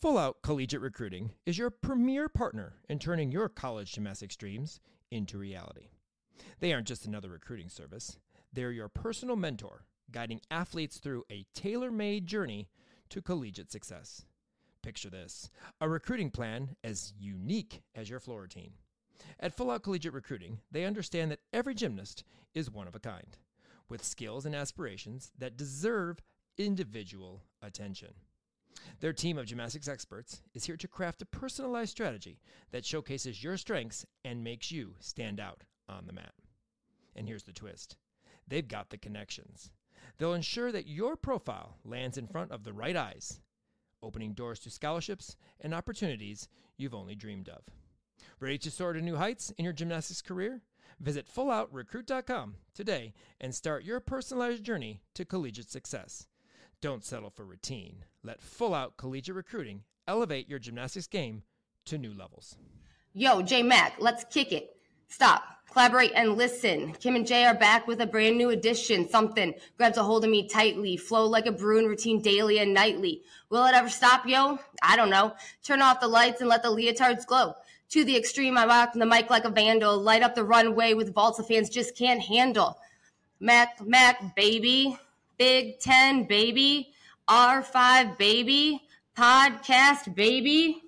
Full Out Collegiate Recruiting is your premier partner in turning your college gymnastics dreams into reality. They aren't just another recruiting service, they're your personal mentor, guiding athletes through a tailor made journey to collegiate success. Picture this a recruiting plan as unique as your floor routine. At Full Out Collegiate Recruiting, they understand that every gymnast is one of a kind, with skills and aspirations that deserve individual attention. Their team of gymnastics experts is here to craft a personalized strategy that showcases your strengths and makes you stand out on the mat. And here's the twist they've got the connections. They'll ensure that your profile lands in front of the right eyes, opening doors to scholarships and opportunities you've only dreamed of. Ready to soar to new heights in your gymnastics career? Visit fulloutrecruit.com today and start your personalized journey to collegiate success. Don't settle for routine. Let Full Out Collegiate Recruiting elevate your gymnastics game to new levels. Yo, J Mac, let's kick it. Stop, collaborate, and listen. Kim and Jay are back with a brand new edition. Something grabs a hold of me tightly, flow like a Bruin routine daily and nightly. Will it ever stop, yo? I don't know. Turn off the lights and let the leotards glow. To the extreme, I rock the mic like a vandal. Light up the runway with vaults the fans just can't handle. Mac, Mac, baby. Big Ten, baby. R5, baby. Podcast, baby.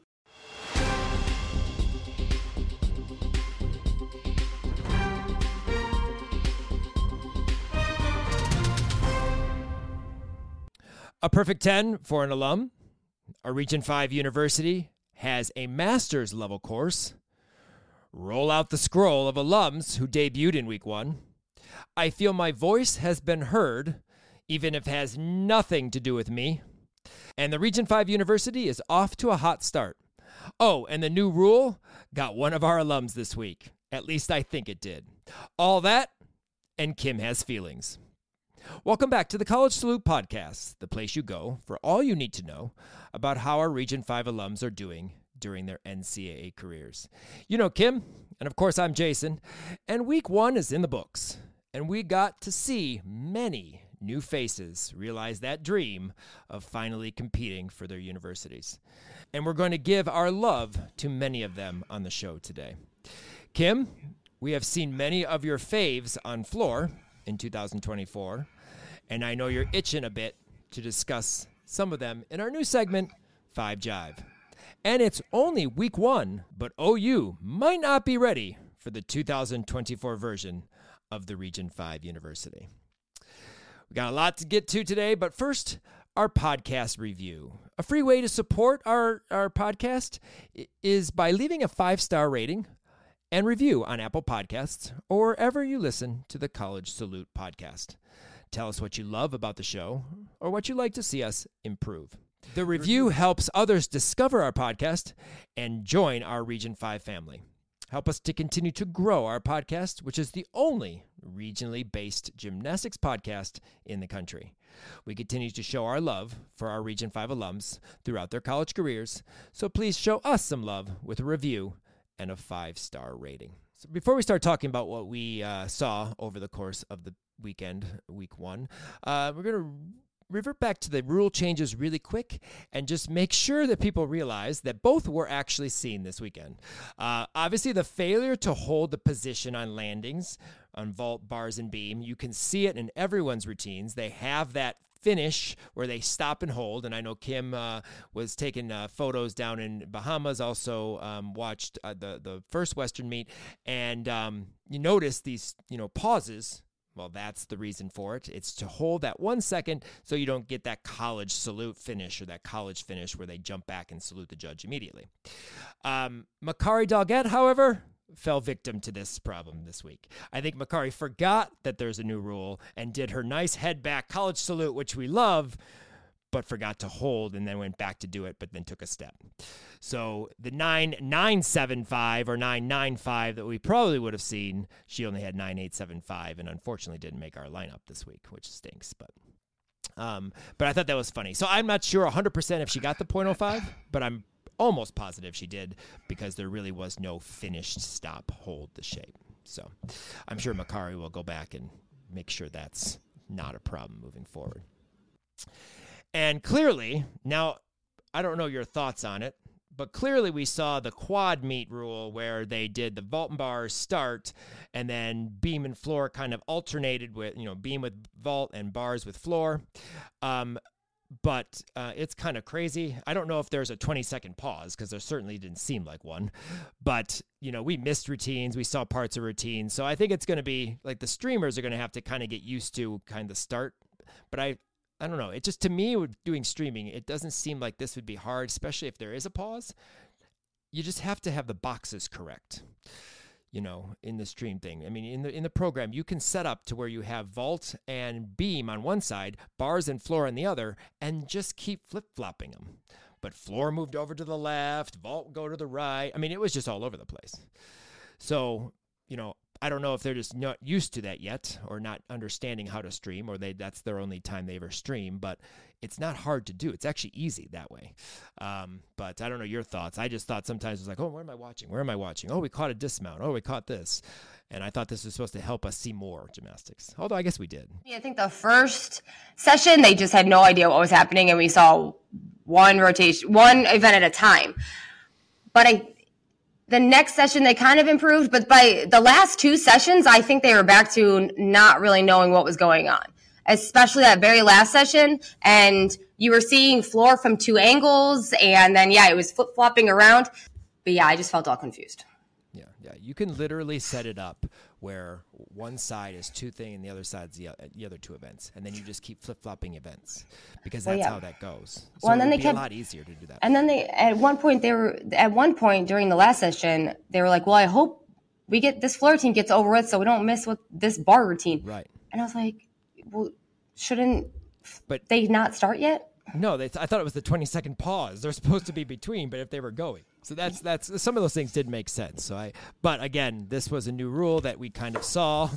A perfect 10 for an alum. A Region 5 university has a master's level course. Roll out the scroll of alums who debuted in week one. I feel my voice has been heard, even if it has nothing to do with me. And the Region 5 University is off to a hot start. Oh, and the new rule got one of our alums this week. At least I think it did. All that, and Kim has feelings. Welcome back to the College Salute Podcast, the place you go for all you need to know about how our Region 5 alums are doing during their NCAA careers. You know Kim, and of course I'm Jason, and week one is in the books, and we got to see many new faces realize that dream of finally competing for their universities. And we're going to give our love to many of them on the show today. Kim, we have seen many of your faves on floor in 2024, and I know you're itching a bit to discuss some of them in our new segment, Five Jive. And it's only week one, but OU might not be ready for the 2024 version of the Region 5 University. We got a lot to get to today, but first, our podcast review. A free way to support our, our podcast is by leaving a five star rating and review on Apple Podcasts or wherever you listen to the College Salute podcast. Tell us what you love about the show or what you'd like to see us improve. The review helps others discover our podcast and join our Region 5 family. Help us to continue to grow our podcast, which is the only regionally based gymnastics podcast in the country. We continue to show our love for our Region 5 alums throughout their college careers, so please show us some love with a review and a five star rating. So before we start talking about what we uh, saw over the course of the weekend, week one, uh, we're going to revert back to the rule changes really quick and just make sure that people realize that both were actually seen this weekend. Uh, obviously, the failure to hold the position on landings on vault, bars, and beam, you can see it in everyone's routines. They have that finish where they stop and hold. And I know Kim uh, was taking uh, photos down in Bahamas. Also um, watched uh, the the first Western meet, and um, you notice these you know pauses. Well, that's the reason for it. It's to hold that one second so you don't get that college salute finish or that college finish where they jump back and salute the judge immediately. Um, Makarri Dalgett, however, fell victim to this problem this week. I think Makarri forgot that there's a new rule and did her nice head back college salute, which we love, but forgot to hold and then went back to do it, but then took a step. So the 9975 or 995 that we probably would have seen, she only had 9875 and unfortunately didn't make our lineup this week, which stinks, but um, but I thought that was funny. So I'm not sure 100% if she got the .05, but I'm almost positive she did because there really was no finished stop hold the shape. So I'm sure Makarri will go back and make sure that's not a problem moving forward. And clearly, now I don't know your thoughts on it, but clearly we saw the quad meet rule where they did the vault and bars start and then beam and floor kind of alternated with, you know, beam with vault and bars with floor. Um, but uh, it's kind of crazy. I don't know if there's a 20 second pause because there certainly didn't seem like one. But, you know, we missed routines. We saw parts of routines. So I think it's going to be like the streamers are going to have to kind of get used to kind of start. But I, I don't know. It just, to me, doing streaming, it doesn't seem like this would be hard, especially if there is a pause. You just have to have the boxes correct you know, in the stream thing. I mean, in the in the program, you can set up to where you have vault and beam on one side, bars and floor on the other, and just keep flip flopping them. But floor moved over to the left, vault go to the right. I mean, it was just all over the place. So, you know, I don't know if they're just not used to that yet or not understanding how to stream or they that's their only time they ever stream, but it's not hard to do. It's actually easy that way. Um, but I don't know your thoughts. I just thought sometimes it's like, oh, where am I watching? Where am I watching? Oh, we caught a dismount. Oh, we caught this. And I thought this was supposed to help us see more gymnastics. Although I guess we did. Yeah, I think the first session they just had no idea what was happening and we saw one rotation, one event at a time. But I the next session they kind of improved, but by the last two sessions, I think they were back to not really knowing what was going on, especially that very last session. And you were seeing floor from two angles, and then yeah, it was flip flopping around. But yeah, I just felt all confused. Yeah, yeah. You can literally set it up where one side is two thing and the other side's the, the other two events, and then you just keep flip flopping events because that's well, yeah. how that goes. So well, and then they kept a lot easier to do that. And then they at one point they were at one point during the last session they were like, "Well, I hope we get this floor routine gets over with so we don't miss with this bar routine." Right. And I was like, "Well, shouldn't but they not start yet?" No, they th- I thought it was the 20 second pause. They're supposed to be between, but if they were going, so that's that's some of those things did make sense. So I, but again, this was a new rule that we kind of saw,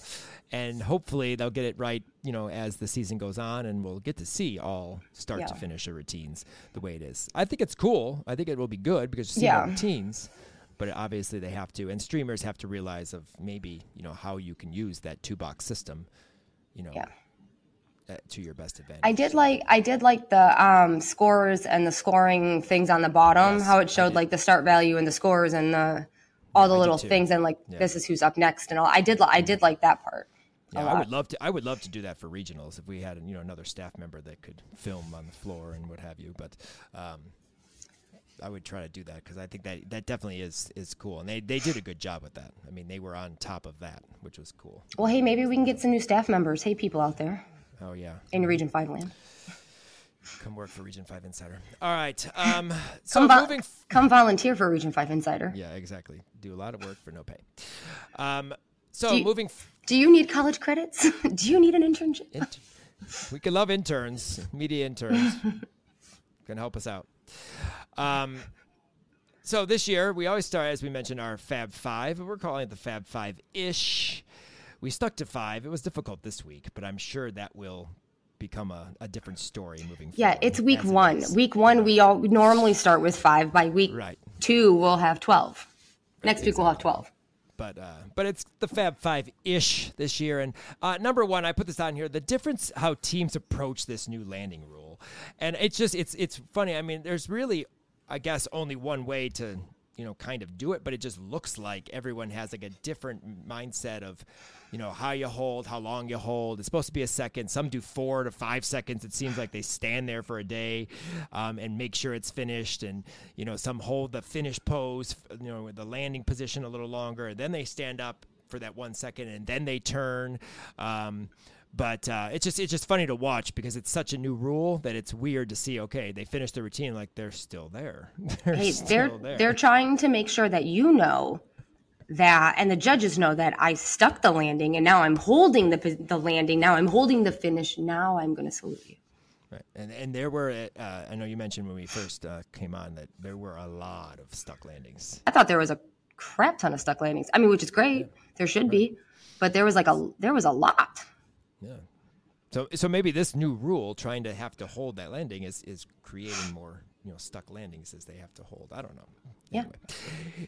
and hopefully they'll get it right. You know, as the season goes on, and we'll get to see all start yeah. to finish routines the way it is. I think it's cool. I think it will be good because you see yeah. routines. But obviously they have to, and streamers have to realize of maybe you know how you can use that two box system. You know. Yeah to your best advantage. I did like I did like the um, scores and the scoring things on the bottom. Yes, how it showed like the start value and the scores and the all the little things and like yeah. this is who's up next and all. I did I did like that part. Yeah, I would love to. I would love to do that for regionals if we had you know another staff member that could film on the floor and what have you. But um, I would try to do that because I think that that definitely is is cool, and they they did a good job with that. I mean, they were on top of that, which was cool. Well, hey, maybe we can get some new staff members. Hey, people out there. Oh yeah. In Region Five land. Come work for Region Five Insider. All right. Um, so come, vo- moving. F- come volunteer for Region Five Insider. Yeah, exactly. Do a lot of work for no pay. Um, so you, moving. F- do you need college credits? do you need an internship? Inter- we could love interns, media interns. Can help us out. Um, so this year we always start, as we mentioned, our Fab Five. We're calling it the Fab Five ish. We stuck to five. It was difficult this week, but I'm sure that will become a, a different story moving yeah, forward. Yeah, it's week one. It week one, we all normally start with five. By week right. two, we'll have 12. Right, Next exactly. week, we'll have 12 but uh, but it's the Fab Five ish this year. And uh, number one, I put this on here: the difference how teams approach this new landing rule, and it's just it's it's funny. I mean, there's really, I guess, only one way to you know kind of do it, but it just looks like everyone has like a different mindset of you know how you hold, how long you hold. It's supposed to be a second. Some do four to five seconds. It seems like they stand there for a day um, and make sure it's finished. And you know some hold the finish pose, you know with the landing position a little longer, and then they stand up for that one second, and then they turn. Um, but uh, it's just it's just funny to watch because it's such a new rule that it's weird to see. Okay, they finish the routine like they're still there. they're hey, they're there. they're trying to make sure that you know that, and the judges know that I stuck the landing, and now I'm holding the the landing. Now I'm holding the finish. Now I'm going to salute you. Right. And and there were uh, I know you mentioned when we first uh, came on that there were a lot of stuck landings. I thought there was a crap ton of stuck landings. I mean, which is great. Yeah. There should right. be, but there was like a there was a lot. Yeah. So so maybe this new rule, trying to have to hold that landing, is is creating more you know stuck landings as they have to hold. I don't know. Anyway, yeah.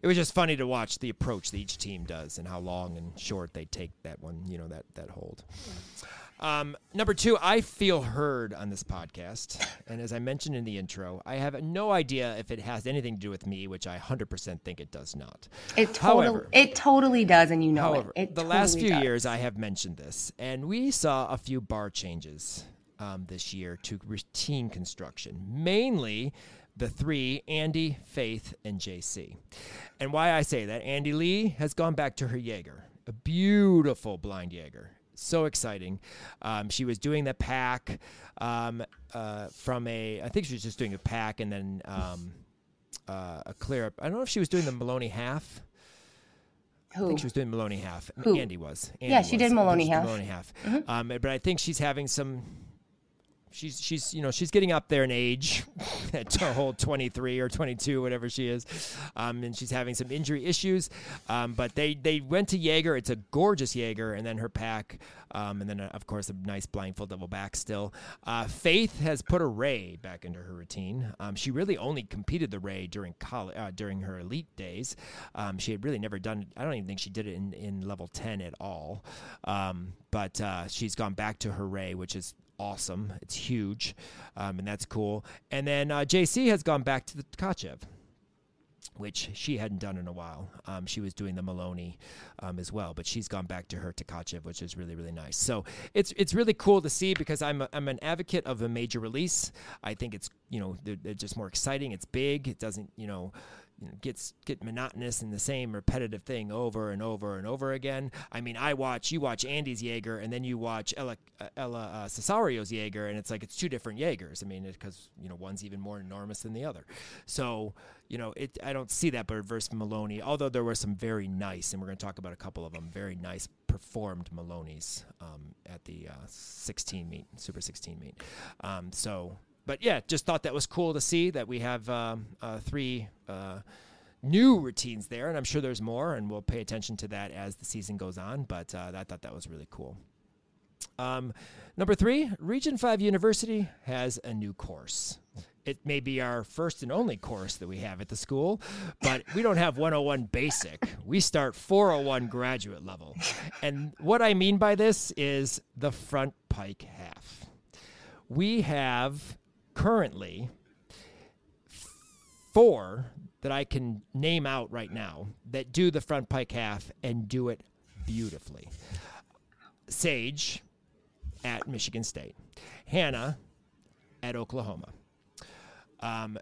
It was just funny to watch the approach that each team does and how long and short they take that one. You know that that hold. Yeah. Um, number two, I feel heard on this podcast. And as I mentioned in the intro, I have no idea if it has anything to do with me, which I 100% think it does not. It, totally, however, it totally does, and you know however, it. it the totally last few does. years, I have mentioned this, and we saw a few bar changes um, this year to routine construction, mainly the three Andy, Faith, and JC. And why I say that, Andy Lee has gone back to her Jaeger, a beautiful blind Jaeger so exciting. Um, she was doing the pack um, uh, from a, I think she was just doing a pack and then um, uh, a clear up. I don't know if she was doing the Maloney half. Who? I think she was doing Maloney half. Who? Andy was. Andy yeah, she was. did Maloney half. Maloney half. Mm-hmm. Um, but I think she's having some she's she's you know she's getting up there in age to hold 23 or 22 whatever she is um, and she's having some injury issues. Um, but they they went to Jaeger. It's a gorgeous Jaeger and then her pack um, and then uh, of course a nice blind full double back still. Uh, Faith has put a ray back into her routine. Um, she really only competed the ray during college uh, during her elite days. Um, she had really never done I don't even think she did it in, in level 10 at all. Um, but uh, she's gone back to her ray which is awesome. It's huge, um, and that's cool. And then uh, JC has gone back to the Tkachev, which she hadn't done in a while. Um, she was doing the Maloney um, as well, but she's gone back to her Tkachev, which is really really nice. So it's it's really cool to see because I'm a, I'm an advocate of a major release. I think it's you know they're, they're just more exciting. It's big. It doesn't you know you know, gets get monotonous and the same repetitive thing over and over and over again. I mean, I watch you watch Andy's Jaeger and then you watch Ella uh, Ella uh, Cesario's Jaeger, and it's like it's two different Jaegers. I mean, because you know one's even more enormous than the other. So you know, it I don't see that, but versus Maloney, although there were some very nice, and we're going to talk about a couple of them, very nice performed Maloney's um, at the uh, 16 meet, Super 16 meet. Um, so but yeah, just thought that was cool to see that we have um, uh, three uh, new routines there, and I'm sure there's more, and we'll pay attention to that as the season goes on. But uh, I thought that was really cool. Um, number three, Region 5 University has a new course. It may be our first and only course that we have at the school, but we don't have 101 basic. We start 401 graduate level. And what I mean by this is the front pike half. We have currently four that I can name out right now that do the front pike half and do it beautifully. Sage at Michigan State, Hannah at Oklahoma, um,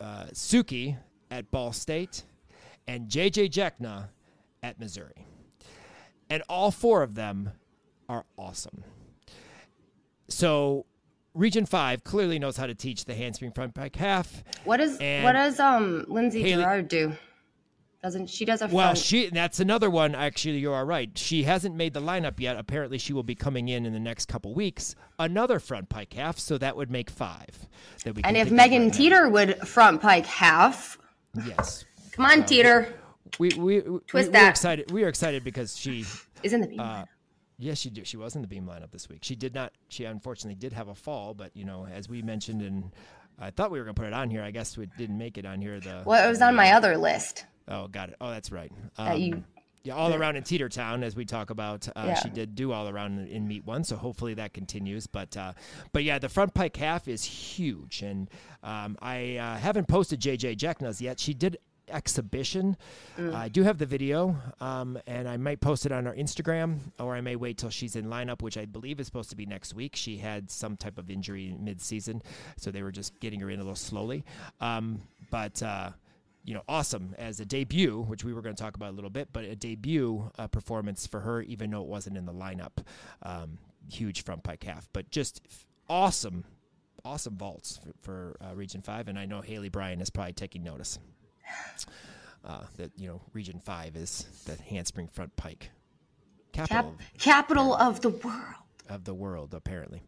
uh, Suki at Ball State, and JJ Jekna at Missouri. And all four of them are awesome. So Region Five clearly knows how to teach the handspring front pike half. What does what does um Lindsay Haley, Gerard do? Doesn't she does a well? Front... She that's another one. Actually, you are right. She hasn't made the lineup yet. Apparently, she will be coming in in the next couple weeks. Another front pike half, so that would make five. That we and if Megan Teeter would front pike half, yes. Come on, uh, Teeter. We we, we twist we, that. We're excited. We are excited because she is in the. Uh, Yes, she did. She was in the beam lineup this week. She did not. She unfortunately did have a fall, but you know, as we mentioned, and I thought we were going to put it on here. I guess we didn't make it on here. The well, it was on my other list. Oh, got it. Oh, that's right. Um, you, yeah, all around in Teeter Town, as we talk about, uh, yeah. she did do all around in, in, meet one, so hopefully that continues. But uh, but yeah, the front pike half is huge, and um, I uh, haven't posted JJ Jekna's yet. She did exhibition. Mm. I do have the video, um, and I might post it on our Instagram, or I may wait till she's in lineup, which I believe is supposed to be next week. She had some type of injury mid-season, so they were just getting her in a little slowly. Um, but uh, you know, awesome as a debut, which we were going to talk about a little bit, but a debut uh, performance for her, even though it wasn't in the lineup. Um, huge front pike half, but just awesome, awesome vaults for, for uh, Region Five, and I know Haley Bryan is probably taking notice. Uh, that you know Region Five is the handspring front pike capital Cap- capital of the world of the world, apparently.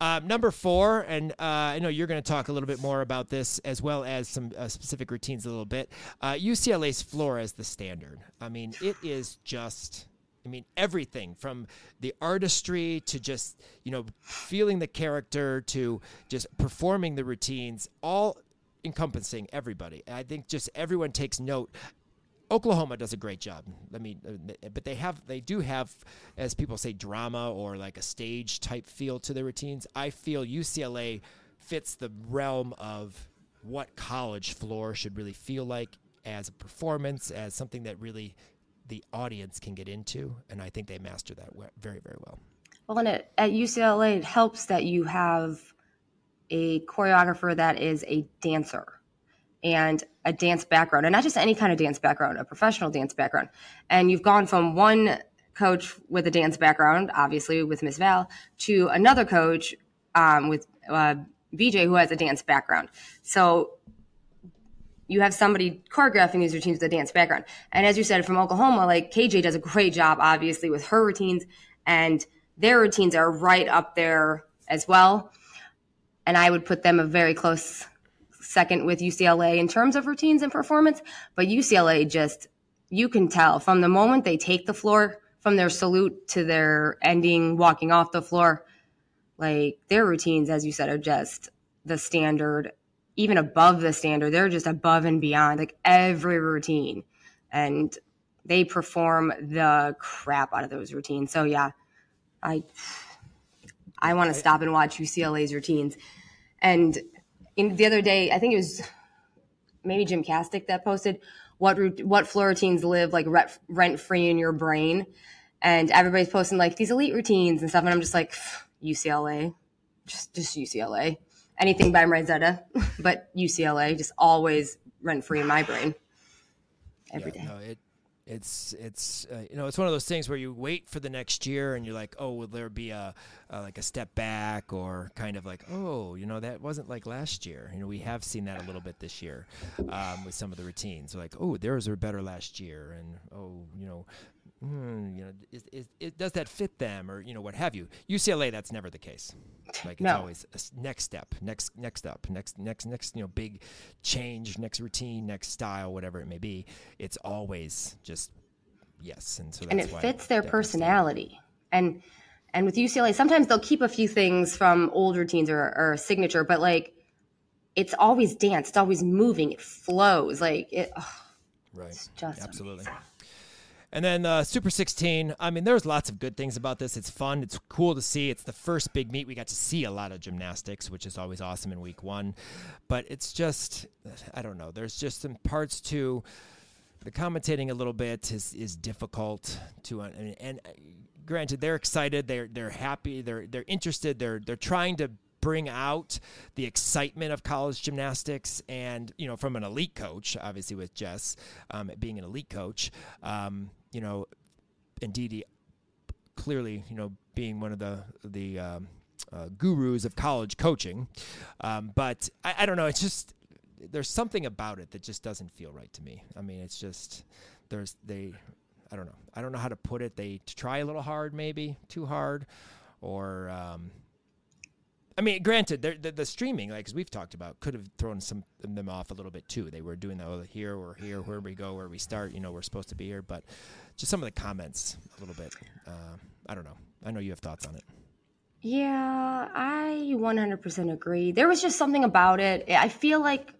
Uh, number four, and uh, I know you're going to talk a little bit more about this as well as some uh, specific routines a little bit. Uh, UCLA's floor as the standard. I mean, it is just. I mean, everything from the artistry to just, you know, feeling the character to just performing the routines, all encompassing everybody. I think just everyone takes note. Oklahoma does a great job. I mean, uh, but they have they do have, as people say, drama or like a stage type feel to their routines. I feel UCLA fits the realm of what college floor should really feel like as a performance, as something that really the audience can get into, and I think they master that very very well. Well, and at UCLA, it helps that you have a choreographer that is a dancer and a dance background, and not just any kind of dance background, a professional dance background. And you've gone from one coach with a dance background, obviously with Miss Val, to another coach um, with uh, BJ who has a dance background. So you have somebody choreographing these routines with a dance background. And as you said, from Oklahoma, like KJ does a great job, obviously, with her routines, and their routines are right up there as well. And I would put them a very close second with UCLA in terms of routines and performance, but UCLA just you can tell from the moment they take the floor, from their salute to their ending walking off the floor, like their routines, as you said, are just the standard, even above the standard. They're just above and beyond, like every routine. And they perform the crap out of those routines. So yeah, I I want to stop and watch UCLA's routines. And in the other day, I think it was maybe Gymcastic that posted what what floor routines live like rent free in your brain, and everybody's posting like these elite routines and stuff, and I'm just like UCLA, just just UCLA, anything by Marzetta, but UCLA, just always rent free in my brain. Every yeah, day. No, it it's it's uh, you know it's one of those things where you wait for the next year and you're like oh will there be a, a, like a step back or kind of like oh you know that wasn't like last year. You know we have seen that a little bit this year um, with some of the routines. Like oh theirs were better last year and oh you know hmm, you know, is, is, is, does that fit them or you know what have you? UCLA, that's never the case. Like it's no. always next step, next next up, next next next you know big change, next routine, next style, whatever it may be. It's always just yes, and so and it fits their personality. And and with UCLA, sometimes they'll keep a few things from old routines or, or signature, but like it's always dance, it's always moving, it flows, like it. Oh, right. just absolutely. Amazing. And then uh, Super 16, I mean, there's lots of good things about this. It's fun. It's cool to see. It's the first big meet. We got to see a lot of gymnastics, which is always awesome in week one. But it's just, I don't know. There's just some parts to the commentating a little bit is, is difficult to, and, uh, granted, they're excited. They're, they're happy. They're, they're interested. They're, they're trying to bring out the excitement of college gymnastics and you know from an elite coach obviously with jess um, being an elite coach um, you know, and Dee clearly, you know, being one of the the um, uh, gurus of college coaching. Um, but I, I, don't know. It's just there's something about it that just doesn't feel right to me. I mean, it's just there's they. I don't know. I don't know how to put it. They try a little hard, maybe too hard, or um, I mean, granted, the, the streaming, like as we've talked about, could have thrown some of them off a little bit too. They were doing the oh, here or here, where we go, where we start. You know, we're supposed to be here, but just some of the comments a little bit. Uh, I don't know. I know you have thoughts on it. Yeah, I 100% agree. There was just something about it. I feel like,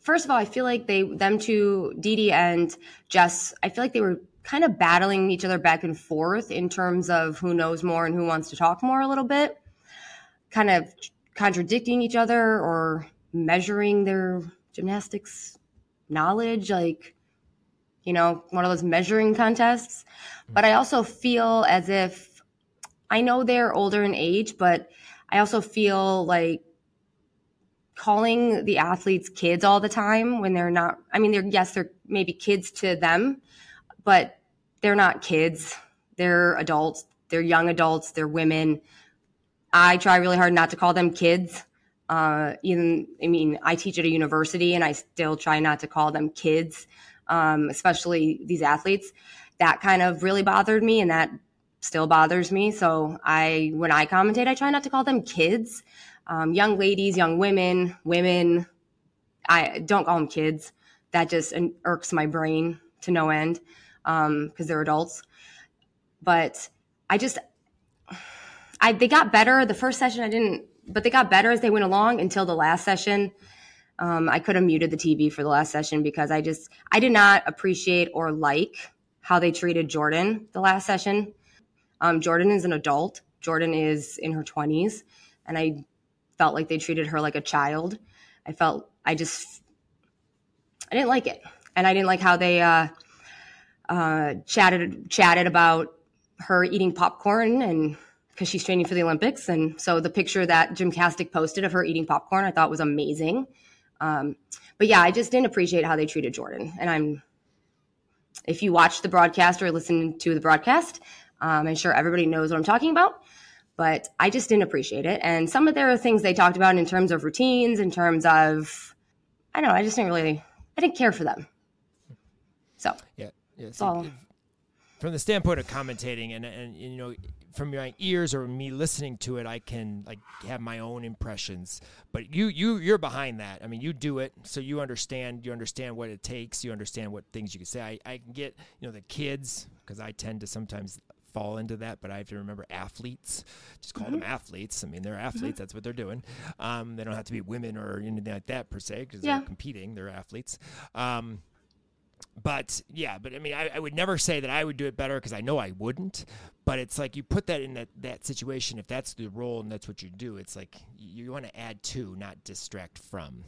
first of all, I feel like they, them two, Dee and Jess, I feel like they were kind of battling each other back and forth in terms of who knows more and who wants to talk more a little bit kind of contradicting each other or measuring their gymnastics knowledge like you know one of those measuring contests. Hmm. But i also feel as if i know they're older in age but i also feel like calling the athletes kids all the time when they're not i mean they're yes they're maybe kids to them but they're not kids. They're adults. They're young adults. They're women I try really hard not to call them kids. Uh, even, I mean, I teach at a university and I still try not to call them kids. um, especially these athletes. That kind of really bothered me, and that still bothers me. So I, when I commentate, I try not to call them kids, um, young ladies, young women, women. I don't call them kids. That just irks my brain to no end because um, they're adults. But I just, I they got better. The first session I didn't, but they got better as they went along until the last session. Um, I could have muted the TV for the last session because I just I did not appreciate or like how they treated Jordan the last session. Um, Jordan is an adult. Jordan is in her twenties, and I felt like they treated her like a child. I felt I just I didn't like it, and I didn't like how they uh, uh, chatted chatted about her eating popcorn and because she's training for the Olympics. And so the picture that Jim Gymcastic posted of her eating popcorn, I thought was amazing. Um, but yeah, I just didn't appreciate how they treated Jordan. And I'm, if you watch the broadcast or listen to the broadcast, um, I'm sure everybody knows what I'm talking about. But I just didn't appreciate it. And some of their things they talked about in terms of routines, in terms of, I don't know, I just didn't really, I didn't care for them. So, yeah. yeah so, from the standpoint of commentating and, and, you know, from my ears or me listening to it, I can like have my own impressions. But you you you're behind that. I mean, you do it, so you understand. You understand what it takes. You understand what things you can say. I, I can get you know the kids because I tend to sometimes fall into that, but I have to remember athletes. Just call mm-hmm. them athletes. I mean, they're athletes. Mm-hmm. That's what they're doing. Um, they don't have to be women or anything like that per se because yeah. they're competing. They're athletes. Um, but yeah, but I mean, I, I, would never say that I would do it better because I know I wouldn't. But it's like you put that in that, that situation. If that's the role and that's what you do, it's like you, you want to add to, not distract from.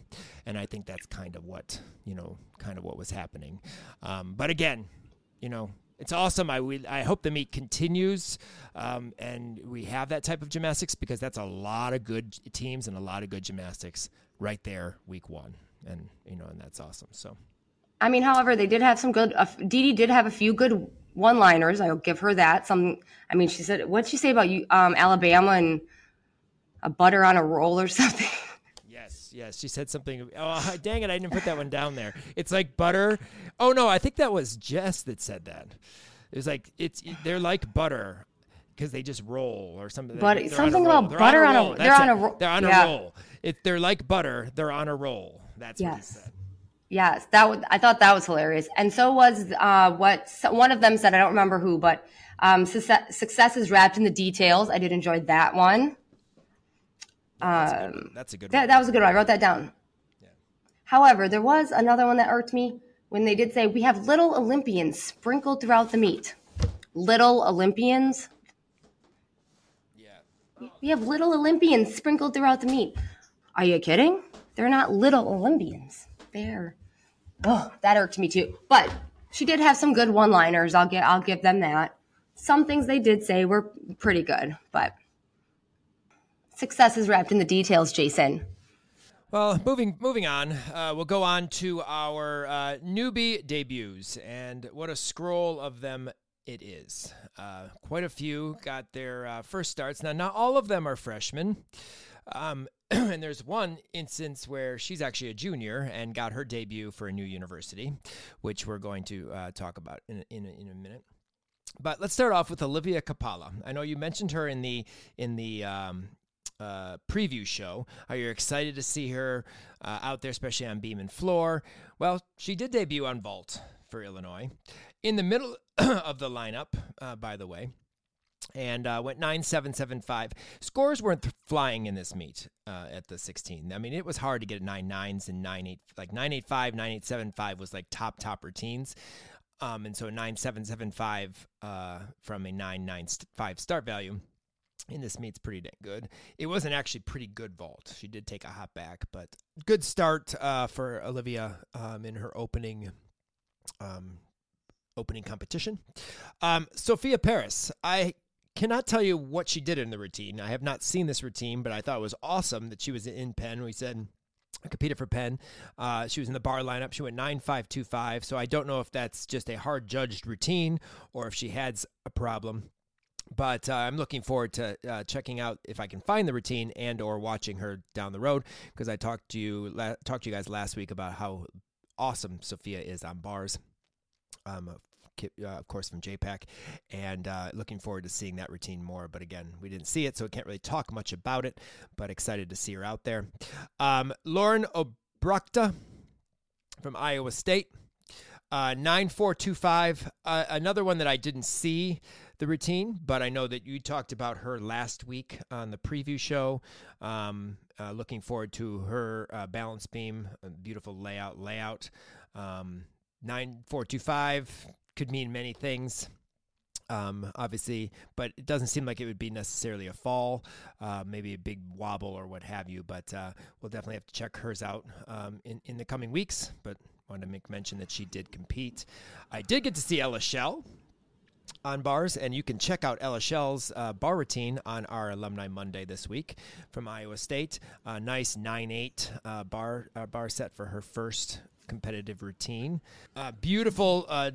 And I think that's kind of what you know, kind of what was happening. Um, but again, you know, it's awesome. I we, I hope the meet continues, um, and we have that type of gymnastics because that's a lot of good teams and a lot of good gymnastics right there, week one, and you know, and that's awesome. So. I mean, however, they did have some good. Uh, Dee Dee did have a few good one-liners. I'll give her that. Some. I mean, she said, "What'd she say about you, um, Alabama and a butter on a roll or something?" Yes, yes. She said something. Oh, dang it! I didn't put that one down there. It's like butter. Oh no, I think that was Jess that said that. It was like it's they're like butter because they just roll or something. But something about butter on a, on a they're on a roll. They're on a roll. It, they're like butter. They're on a roll. That's yes. what he said. Yes, that was, I thought that was hilarious, and so was uh, what one of them said. I don't remember who, but um, success, success, is wrapped in the details. I did enjoy that one. that's, a um, that's, a good. That, that, was a good one. I wrote that down. Yeah. However, there was another one that irked me when they did say we have little Olympians sprinkled throughout the meet. Little Olympians. Yeah. We have little Olympians sprinkled throughout the meet. Are you kidding? They're not little Olympians. They're oh, that irked me too. But she did have some good one-liners. I'll get I'll give them that. Some things they did say were pretty good, but success is wrapped in the details, Jason. Well, moving moving on, uh, we'll go on to our uh, newbie debuts, and what a scroll of them it is. Uh, quite a few got their uh, first starts. Now, not all of them are freshmen. Um, and there's one instance where she's actually a junior and got her debut for a new university, which we're going to uh, talk about in, in, in a minute. But let's start off with Olivia Capalla. I know you mentioned her in the in the um, uh, preview show. Are you're excited to see her uh, out there, especially on beam and floor. Well, she did debut on vault for Illinois in the middle of the lineup. Uh, by the way, and uh, went 9775. Scores weren't flying in this meet uh, at the 16. I mean, it was hard to get nine nines and nine eight like 985, 9875 was like top top routines. Um, and so 9775 uh, from a 995 start value in this meet's pretty dang good. It wasn't actually pretty good vault. She did take a hop back, but good start uh, for Olivia um, in her opening um, opening competition. Um, Sophia Paris, I cannot tell you what she did in the routine. I have not seen this routine, but I thought it was awesome that she was in Penn. We said competed for Penn. Uh, she was in the bar lineup. She went 9525. So I don't know if that's just a hard judged routine or if she had a problem. But uh, I'm looking forward to uh, checking out if I can find the routine and or watching her down the road because I talked to you la- talked to you guys last week about how awesome Sophia is on bars. Um, uh, of course, from JPAC, and uh, looking forward to seeing that routine more. But again, we didn't see it, so we can't really talk much about it, but excited to see her out there. Um, Lauren Obruchta from Iowa State. Uh, 9425, uh, another one that I didn't see the routine, but I know that you talked about her last week on the preview show. Um, uh, looking forward to her uh, balance beam, beautiful layout. Layout um, nine four two five could mean many things. Um, obviously, but it doesn't seem like it would be necessarily a fall, uh, maybe a big wobble or what have you. But uh, we'll definitely have to check hers out um, in in the coming weeks. But want to make mention that she did compete. I did get to see Ella Shell on bars, and you can check out Ella Shell's uh, bar routine on our Alumni Monday this week from Iowa State. A nice 9 8 uh, bar, uh, bar set for her first competitive routine. Uh, beautiful. Uh,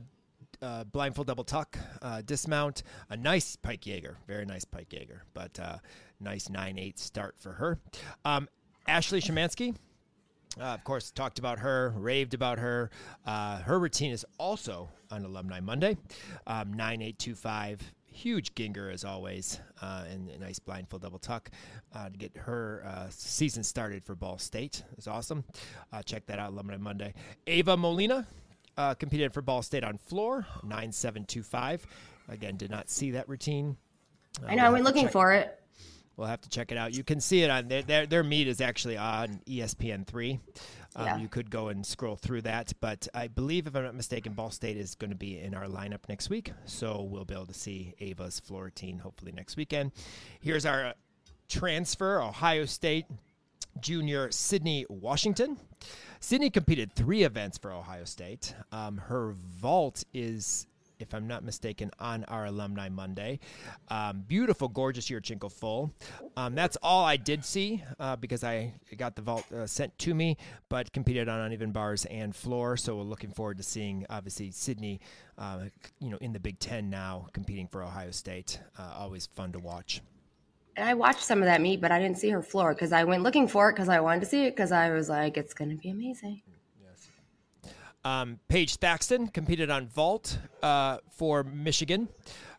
uh, blind full double tuck, uh, dismount, a nice pike Jaeger, very nice pike Jaeger, but uh, nice 9 8 start for her. Um, Ashley Shemansky, uh, of course, talked about her, raved about her. Uh, her routine is also on Alumni Monday, um, 9825. Huge Gienger as always, uh, and a nice blind full double tuck uh, to get her uh, season started for Ball State. It's awesome. Uh, check that out, Alumni Monday. Ava Molina competed for Ball State on floor, 9725. Again, did not see that routine. I know, went looking for it. We'll have to check it out. You can see it on their their, their meet is actually on ESPN three. Um, yeah. You could go and scroll through that, but I believe, if I'm not mistaken, Ball State is going to be in our lineup next week, so we'll be able to see Ava's floor routine hopefully next weekend. Here's our transfer: Ohio State junior Sydney Washington. Sydney competed three events for Ohio State. Um, her vault is if I'm not mistaken, on our Alumni Monday. Um, beautiful, gorgeous Yurchenko full. Um, that's all I did see uh, because I got the vault uh, sent to me, but competed on uneven bars and floor. So we're looking forward to seeing, obviously, Sydney, uh, you know, in the Big Ten now, competing for Ohio State. Uh, always fun to watch. And I watched some of that meet, but I didn't see her floor because I went looking for it because I wanted to see it because I was like, it's going to be amazing. Um, Paige Thaxton competed on vault uh, for Michigan.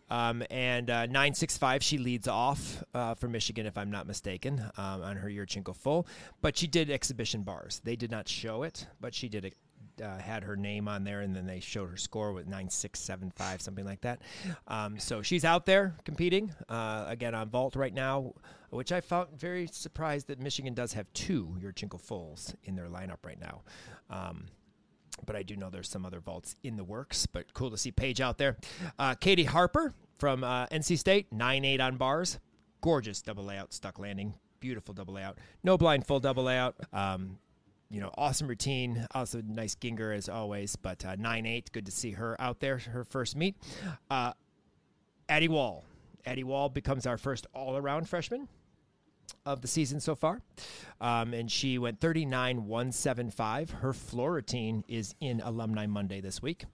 Um, and uh, 965, she leads off uh, for Michigan, if I'm not mistaken, um, on her year Yurchenko full. But she did exhibition bars. They did not show it, but she did uh, had her name on there, and then they showed her score with 9675, something like that. Um, so she's out there competing uh, again on vault right now, which I found very surprised that Michigan does have two Yurchenko fulls in their lineup right now. Um, but I do know there's some other vaults in the works. But cool to see Paige out there. Uh, Katie Harper from uh, NC State, nine eight on bars, gorgeous double layout, stuck landing, beautiful double layout, no blind full double layout. Um, you know, awesome routine. Also, nice Gienger as always. But uh, nine eight, good to see her out there. Her first meet. Uh, Addie Wall. Addie Wall becomes our first all around freshman of the season so far. Um, and she went 39 175. Her floor routine is in Alumni Monday this week.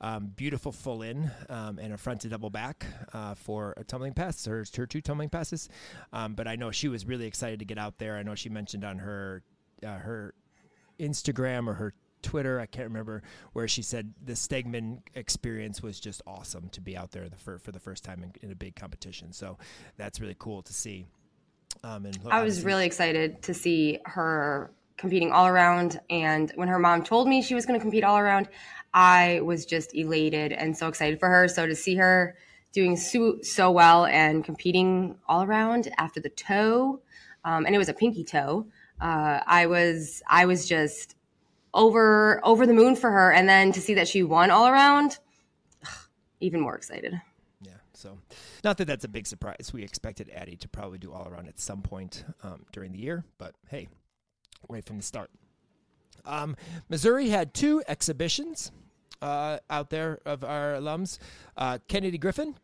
Um, beautiful full in um, and a front to double back uh, for a tumbling pass, her, her two tumbling passes. Um, but I know she was really excited to get out there. I know she mentioned on her uh, her Instagram or her Twitter, I can't remember, where she said the Stegeman experience was just awesome to be out there the, for, for the first time in, in a big competition. So that's really cool to see. Um, and I was really excited to see her competing all around. And when her mom told me she was going to compete all around, I was just elated and so excited for her. So to see her doing so, so well and competing all around after the toe, um, and it was a pinky toe. Uh, I was I was just over over the moon for her, and then to see that she won all around, even more excited. Yeah, so, not that that's a big surprise. We expected Addie to probably do all around at some point um, during the year, but hey, right from the start. Um, Missouri had two exhibitions uh, out there of our alums. Uh, Kennedy Griffin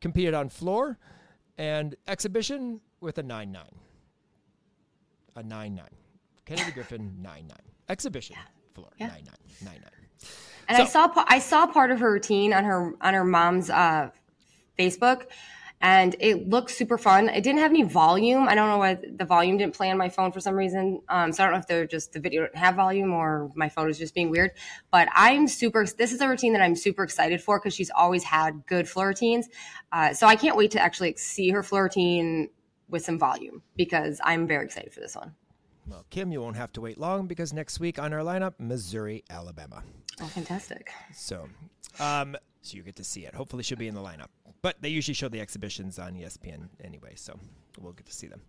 competed on floor and exhibition with a 9 9. A 9 9. Kennedy Griffin 9 9. Exhibition yeah. floor yeah. 9 9. 9 9. And so, I saw I saw part of her routine on her on her mom's uh, Facebook. and it looks super fun. It didn't have any volume. I don't know why the volume didn't play on my phone for some reason. Um, so I don't know if they're just the video didn't have volume or my phone is just being weird. But I'm super. This is a routine that I'm super excited for because she's always had good floor routines. Uh, so I can't wait to actually see her floor routine with some volume because I'm very excited for this one. Well, Kim, you won't have to wait long because next week on our lineup, Missouri, Alabama. Oh, fantastic. So, um, so you get to see it. Hopefully, she'll be in the lineup. But they usually show the exhibitions on ESPN anyway, so we'll get to see them.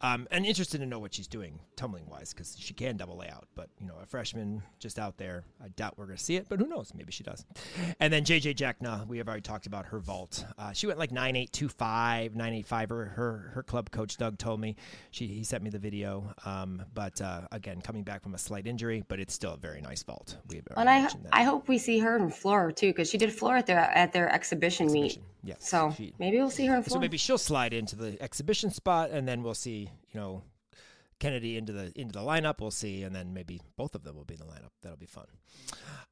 Um, and interested to know what she's doing tumbling wise because she can double layout. But you know, a freshman just out there, I doubt we're going to see it. But who knows? Maybe she does. And then JJ Jackna, we have already talked about her vault. Uh, she went like nine eight two five, nine eight five. Her her her club coach Doug told me. She he sent me the video. Um, but uh, again, coming back from a slight injury, but it's still a very nice vault. We and I I hope we see her in floor too because she did floor at their at their exhibition, exhibition. meet. Yes. So she, maybe we'll see her in. So maybe she'll slide into the exhibition spot, and then we'll see. You know, Kennedy into the into the lineup. We'll see, and then maybe both of them will be in the lineup. That'll be fun.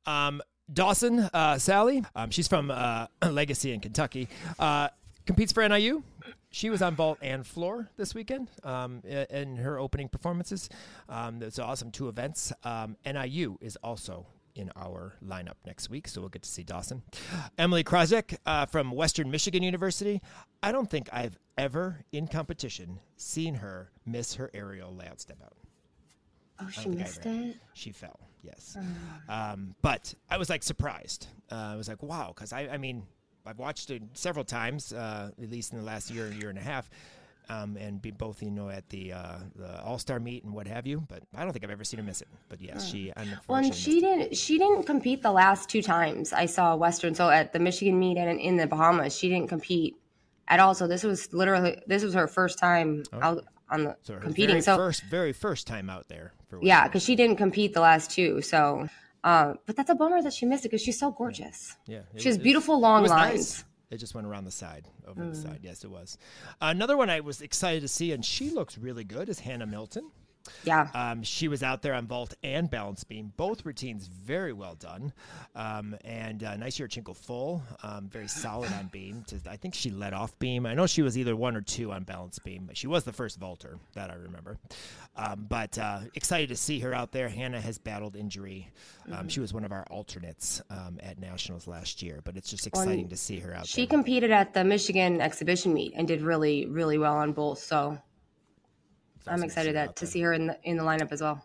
Um, Dawson uh, Sally, um, she's from uh, Legacy in Kentucky. Uh, competes for NIU. She was on vault and floor this weekend um, in her opening performances. Um, it's awesome. Two events. Um, NIU is also in our lineup next week, so we'll get to see Dawson. Emily Krajek uh, from Western Michigan University. I don't think I've ever in competition seen her miss her aerial layout step out. Oh, she missed it. She fell. Yes, uh. um, but I was like surprised. Uh, I was like, wow, because I, I mean, I've watched it several times, uh, at least in the last year, year and a half um, and be both you know at the uh, the All Star meet and what have you. But I don't think I've ever seen her miss it. But yes, she. Well, and she didn't. She didn't compete the last two times I saw Western. So at the Michigan meet and in the Bahamas, she didn't compete at all. So this was literally this was her first time oh. out on the so competing. Very so first, very first time out there. yeah, because she didn't compete the last two. So. Uh, but that's a bummer that she missed it because she's so gorgeous. Yeah, yeah she has beautiful long lines. Nice. It just went around the side, over mm. the side. Yes, it was. another one I was excited to see, and she looks really good, is Hannah Milton. Yeah. Um, she was out there on vault and balance beam, both routines very well done. Um, and uh, nice Yurchenko full, um, very solid on beam. To, I think she led off beam. I know she was either one or two on balance beam, but she was the first vaulter, that I remember. Um, but uh, excited to see her out there. Hannah has battled injury. Um, mm-hmm. She was one of our alternates um, at Nationals last year, but it's just exciting well, to see her out she there. She competed at the Michigan exhibition meet and did really, really well on both. So I'm excited to, to see her in the in the lineup as well.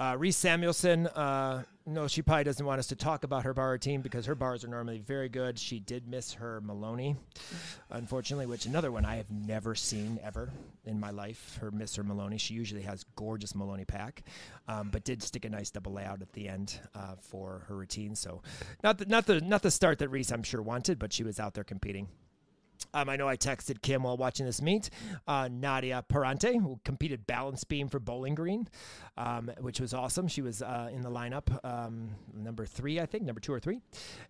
Uh, Reese Samuelson, uh, no, she probably doesn't want us to talk about her bar team because her bars are normally very good. She did miss her Maloney, unfortunately, which another one I have never seen ever in my life. Her miss her Maloney. She usually has gorgeous Maloney pack, um, but did stick a nice double layout at the end uh, for her routine. So, not the not the not the start that Reese I'm sure wanted, but she was out there competing. Um, I know I texted Kim while watching this meet. Uh, Nadia Parante, who competed balance beam for Bowling Green, um, which was awesome. She was uh, in the lineup, um, number three, I think, number two or three,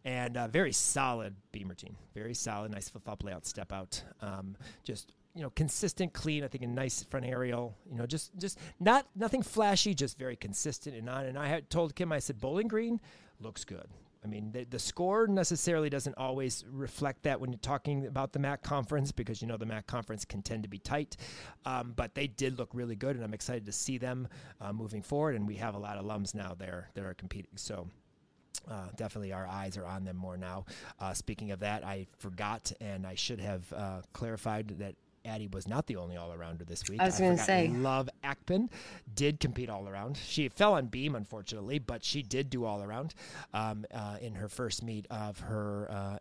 and uh, very solid beam routine. Very solid, nice flip flop layout, step out. Um, just you know, consistent, clean. I think a nice front aerial. You know, just just not nothing flashy, just very consistent and on. And I had told Kim, I said, Bowling Green looks good. I mean, the, the, score necessarily doesn't always reflect that when you're talking about the MAC conference because you know the MAC conference can tend to be tight. Um, but they did look really good, and I'm excited to see them uh, moving forward. And we have a lot of alums now there that are competing. So. Uh, definitely, our eyes are on them more now. Uh, speaking of that, I forgot and I should have uh, clarified that Addie was not the only all arounder this week. I was going to say. Love Akpin did compete all around. She fell on beam, unfortunately, but she did do all around um, uh, in her first meet of her uh,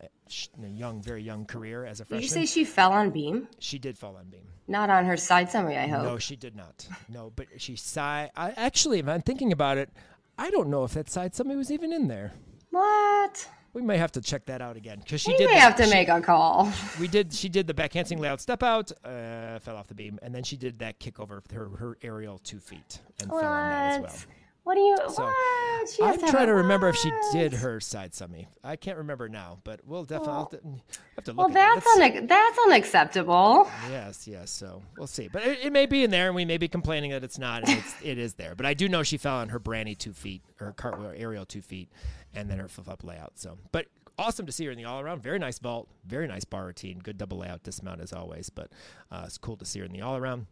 young, very young career as a freshman. Did you say she fell on beam? She did fall on beam. Not on her side semi, I hope. No, she did not. No, but she side. I, actually, if I'm thinking about it, I don't know if that side semi was even in there. What? We may have to check that out again because she we did. may have to she, make a call. We did. She did the backhanding layout step out, uh, fell off the beam, and then she did that kick over her her aerial two feet and what? fell on that as well. What do you? So what? I'm trying to remember if she did her side semi. I can't remember now, but we'll definitely well, have, to, have to look. Well, that's un- that's unacceptable. Yes, yes. So we'll see, but it, it, may be in there, and we may be complaining that it's not. And it's, it is there, but I do know she fell on her brandy two feet, her cartwheel aerial two feet, and then her flip up layout. So, but awesome to see her in the all around. Very nice vault, very nice bar routine. Good double layout dismount as always, but uh, it's cool to see her in the all around.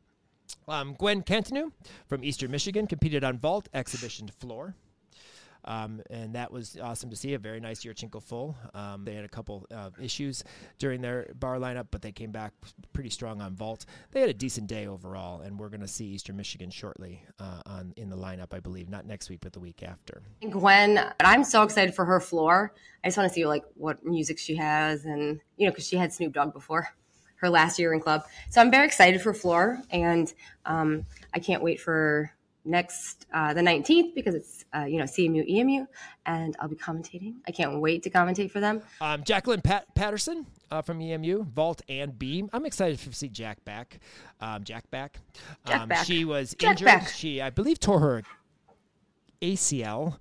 Um, Gwen Cantenou from Eastern Michigan competed on vault, exhibition floor. Um, and that was awesome to see. A very nice Yurchenko full. Um, they had a couple uh, issues during their bar lineup, but they came back pretty strong on vault. They had a decent day overall, and we're going to see Eastern Michigan shortly uh, on in the lineup, I believe. Not next week, but the week after. Gwen, I'm so excited for her floor. I just want to see like what music she has, and you know, because she had Snoop Dogg before her last year in club. So I'm very excited for floor, and um, I can't wait for next uh, the 19th because it's uh, you know CMU EMU and I'll be commentating. I can't wait to commentate for them. Um, Jacqueline Pat- Patterson uh, from EMU, Vault and Beam. I'm excited to see Jack back. Um, Jack back. Jack um, back. She was Jack injured. back. She I believe tore her ACL.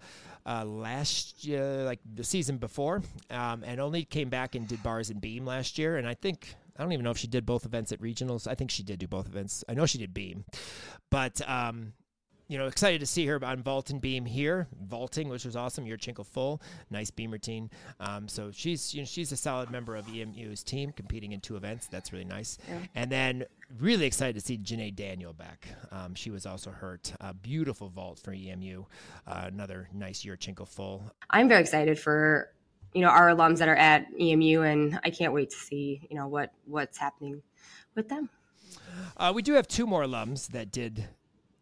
Uh, last year, like the season before, um, and only came back and did bars and beam last year. And I think I don't even know if she did both events at regionals. I think she did do both events. I know she did beam, but um, you know, excited to see her on vault and beam here, vaulting, which was awesome. Yurchenko full, nice beam routine. Um, so she's you know she's a solid member of EMU's team, competing in two events. That's really nice. And then really excited to see Janae Daniel back. Um, she was also hurt. Uh, beautiful vault for EMU. Uh, another nice Yurchenko full. I'm very excited for you know our alums that are at EMU, and I can't wait to see you know what what's happening with them. Uh, we do have two more alums that did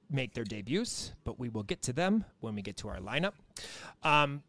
make their debuts, but we will get to them when we get to our lineup. Um,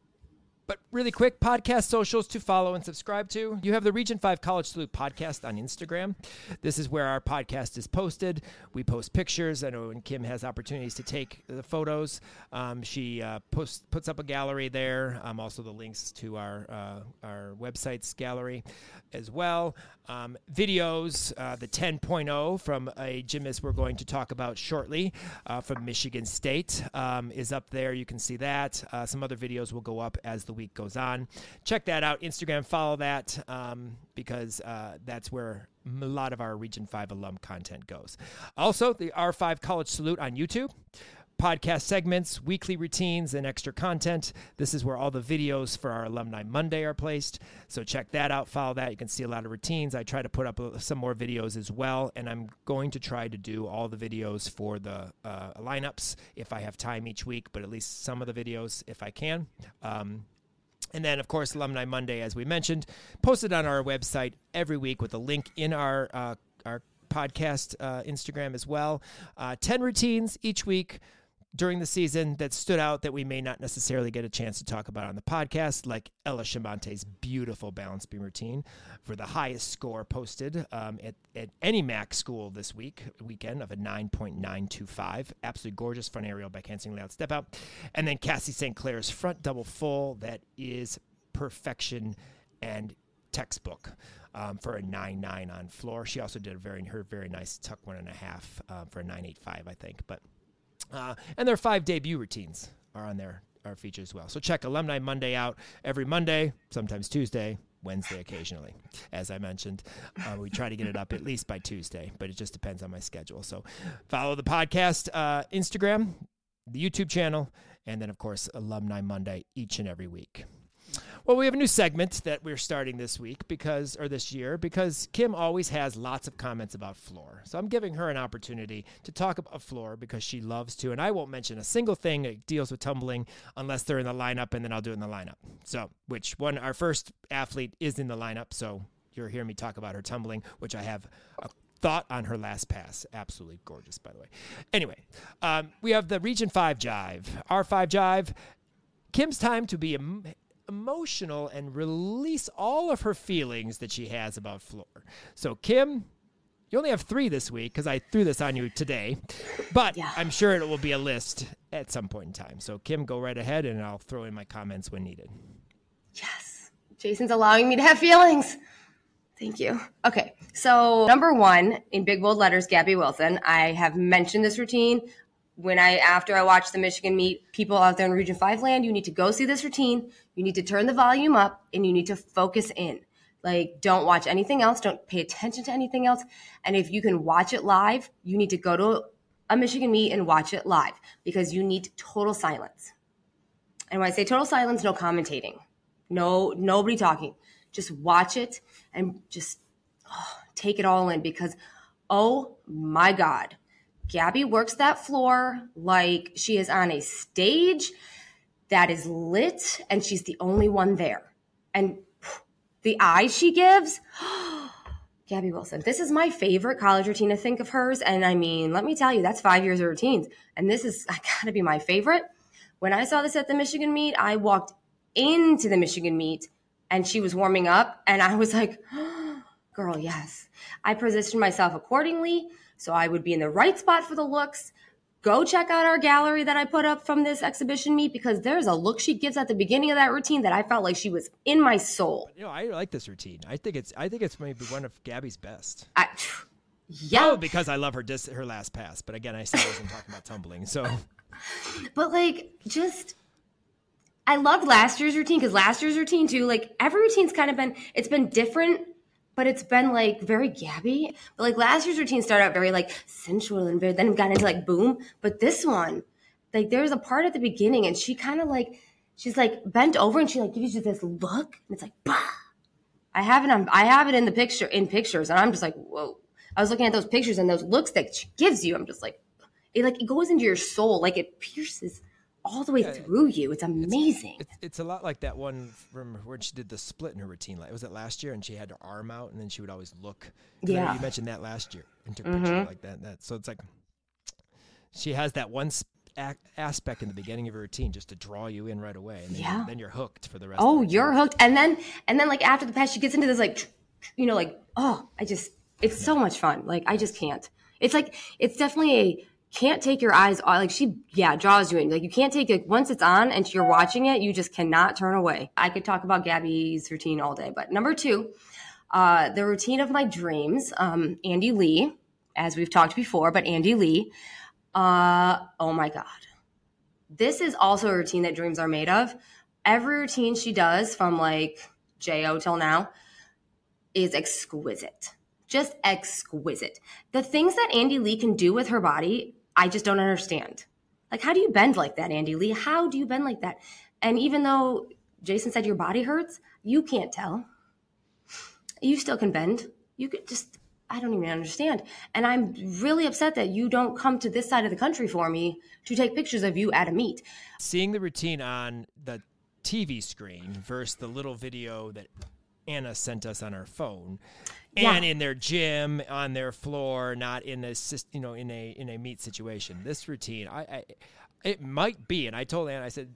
but really quick, podcast socials to follow and subscribe to. You have the Region 5 College Salute podcast on Instagram. This is where our podcast is posted. We post pictures. I know when Kim has opportunities to take the photos, um, she uh, posts, puts up a gallery there. Um, also, the links to our, uh, our website's gallery as well. Um, videos, uh, the 10.0 from a gymnast we're going to talk about shortly uh, from Michigan State um, is up there. You can see that. Uh, some other videos will go up as the week goes on. Check that out. Instagram, follow that um, because uh, that's where a lot of our Region 5 alum content goes. Also, the R5 College Salute on YouTube podcast segments, weekly routines, and extra content. This is where all the videos for our Alumni Monday are placed. So check that out, follow that. You can see a lot of routines. I try to put up uh, some more videos as well, and I'm going to try to do all the videos for the uh, lineups if I have time each week, but at least some of the videos if I can. Um, and then, of course, Alumni Monday, as we mentioned, posted on our website every week with a link in our uh, our podcast uh, Instagram as well. Uh, Ten routines each week during the season that stood out that we may not necessarily get a chance to talk about on the podcast, like Ella Shamante's beautiful balance beam routine for the highest score posted um, at, at any MAC school this week, weekend of a 9.925. Absolutely gorgeous front aerial by canceling layout step out. And then Cassie St. Clair's front double full that is perfection and textbook. Um, for a nine nine on floor, she also did a very her very nice tuck one and a half uh, for a nine eight five, I think. But uh, and their five debut routines are on there, are featured as well. So check Alumni Monday out every Monday, sometimes Tuesday, Wednesday occasionally. As I mentioned, uh, we try to get it up at least by Tuesday, but it just depends on my schedule. So follow the podcast, uh, Instagram, the YouTube channel, and then, of course, Alumni Monday each and every week. Well, we have a new segment that we're starting this week because, or this year, because Kim always has lots of comments about floor. So I'm giving her an opportunity to talk about floor because she loves to. And I won't mention a single thing that deals with tumbling unless they're in the lineup, and then I'll do it in the lineup. So, which one, our first athlete is in the lineup. So you're hearing me talk about her tumbling, which I have a thought on her last pass. Absolutely gorgeous, by the way. Anyway, um, we have the Region 5 Jive, R5 Jive. Kim's time to be em- emotional and release all of her feelings that she has about floor. So, Kim, you only have three this week because I threw this on you today, but Yeah. I'm sure it will be a list at some point in time. So, Kim, go right ahead and I'll throw in my comments when needed. Yes. Jason's allowing me to have feelings. Thank you. Okay. So, number one, in big bold letters, Gabby Wilson. I have mentioned this routine when I, after I watched the Michigan meet, people out there in Region 5 land, you need to go see this routine. You need to turn the volume up and you need to focus in. Like, don't watch anything else. Don't pay attention to anything else. And if you can watch it live, you need to go to a Michigan meet and watch it live because you need total silence. And when I say total silence, no commentating No, nobody talking. Just watch it and just oh, take it all in because, oh my God, Gabby works that floor like she is on a stage that is lit and she's the only one there. And the eye she gives, Gabby Wilson. This is my favorite college routine to think of hers. And I mean, let me tell you, that's five years of routines. And this is gotta be my favorite. When I saw this at the Michigan meet, I walked into the Michigan meet and she was warming up. And I was like, girl, yes. I positioned myself accordingly. So I would be in the right spot for the looks. Go check out our gallery that I put up from this exhibition meet because there's a look she gives at the beginning of that routine that I felt like she was in my soul. You know, I like this routine. I think it's I think it's maybe one of Gabby's best. I, yeah, oh, because I love her dis- her last pass. But again, I still wasn't talking about tumbling. So, but like just I loved last year's routine because last year's routine too, like every routine's kind of been it's been different but it's been like very Gabby. But like last year's routine started out very like sensual and very, then got into like boom. But this one, like there's a part at the beginning and she kind of like, she's like bent over and she like gives you this look and it's like, bah. I have it on, I have it in the picture, in pictures and I'm just like, whoa. I was looking at those pictures and those looks that she gives you. I'm just like, it like, it goes into your soul. Like it pierces all the way yeah, through you. It's amazing. It's, it's, it's, a lot like that one from when she did the split in her routine. Like, was it last year? And she had her arm out, and then she would always look. Yeah, you mentioned that last year and took mm-hmm. like that. That so it's like she has that one aspect in the beginning of her routine just to draw you in right away. And then, yeah, then you're hooked for the rest. Oh, you're hooked, and then and then like after the pass, she gets into this like, you know, like oh, I just it's so much fun. Like I just can't. It's like it's definitely a can't take your eyes off. Like she, yeah, draws you in. Like you can't take it once it's on and you're watching it, you just cannot turn away. I could talk about Gabby's routine all day, but number two, uh, the routine of my dreams. Um, Andy Lee, as we've talked before, but Andy Lee. Uh, oh my God, this is also a routine that dreams are made of. Every routine she does from like Jo till now is exquisite just exquisite. The things that Andy Lee can do with her body I just don't understand. Like, how do you bend like that, Andy Lee? How do you bend like that? And even though Jason said your body hurts, you can't tell. You still can bend. You could just, I don't even understand. And I'm really upset that you don't come to this side of the country for me to take pictures of you at a meet. Seeing the routine on the TV screen versus the little video that Anna sent us on our phone yeah. and in their gym on their floor, not in a you know in a in a meet situation. This routine, I, I it might be, and I told Anna, I said,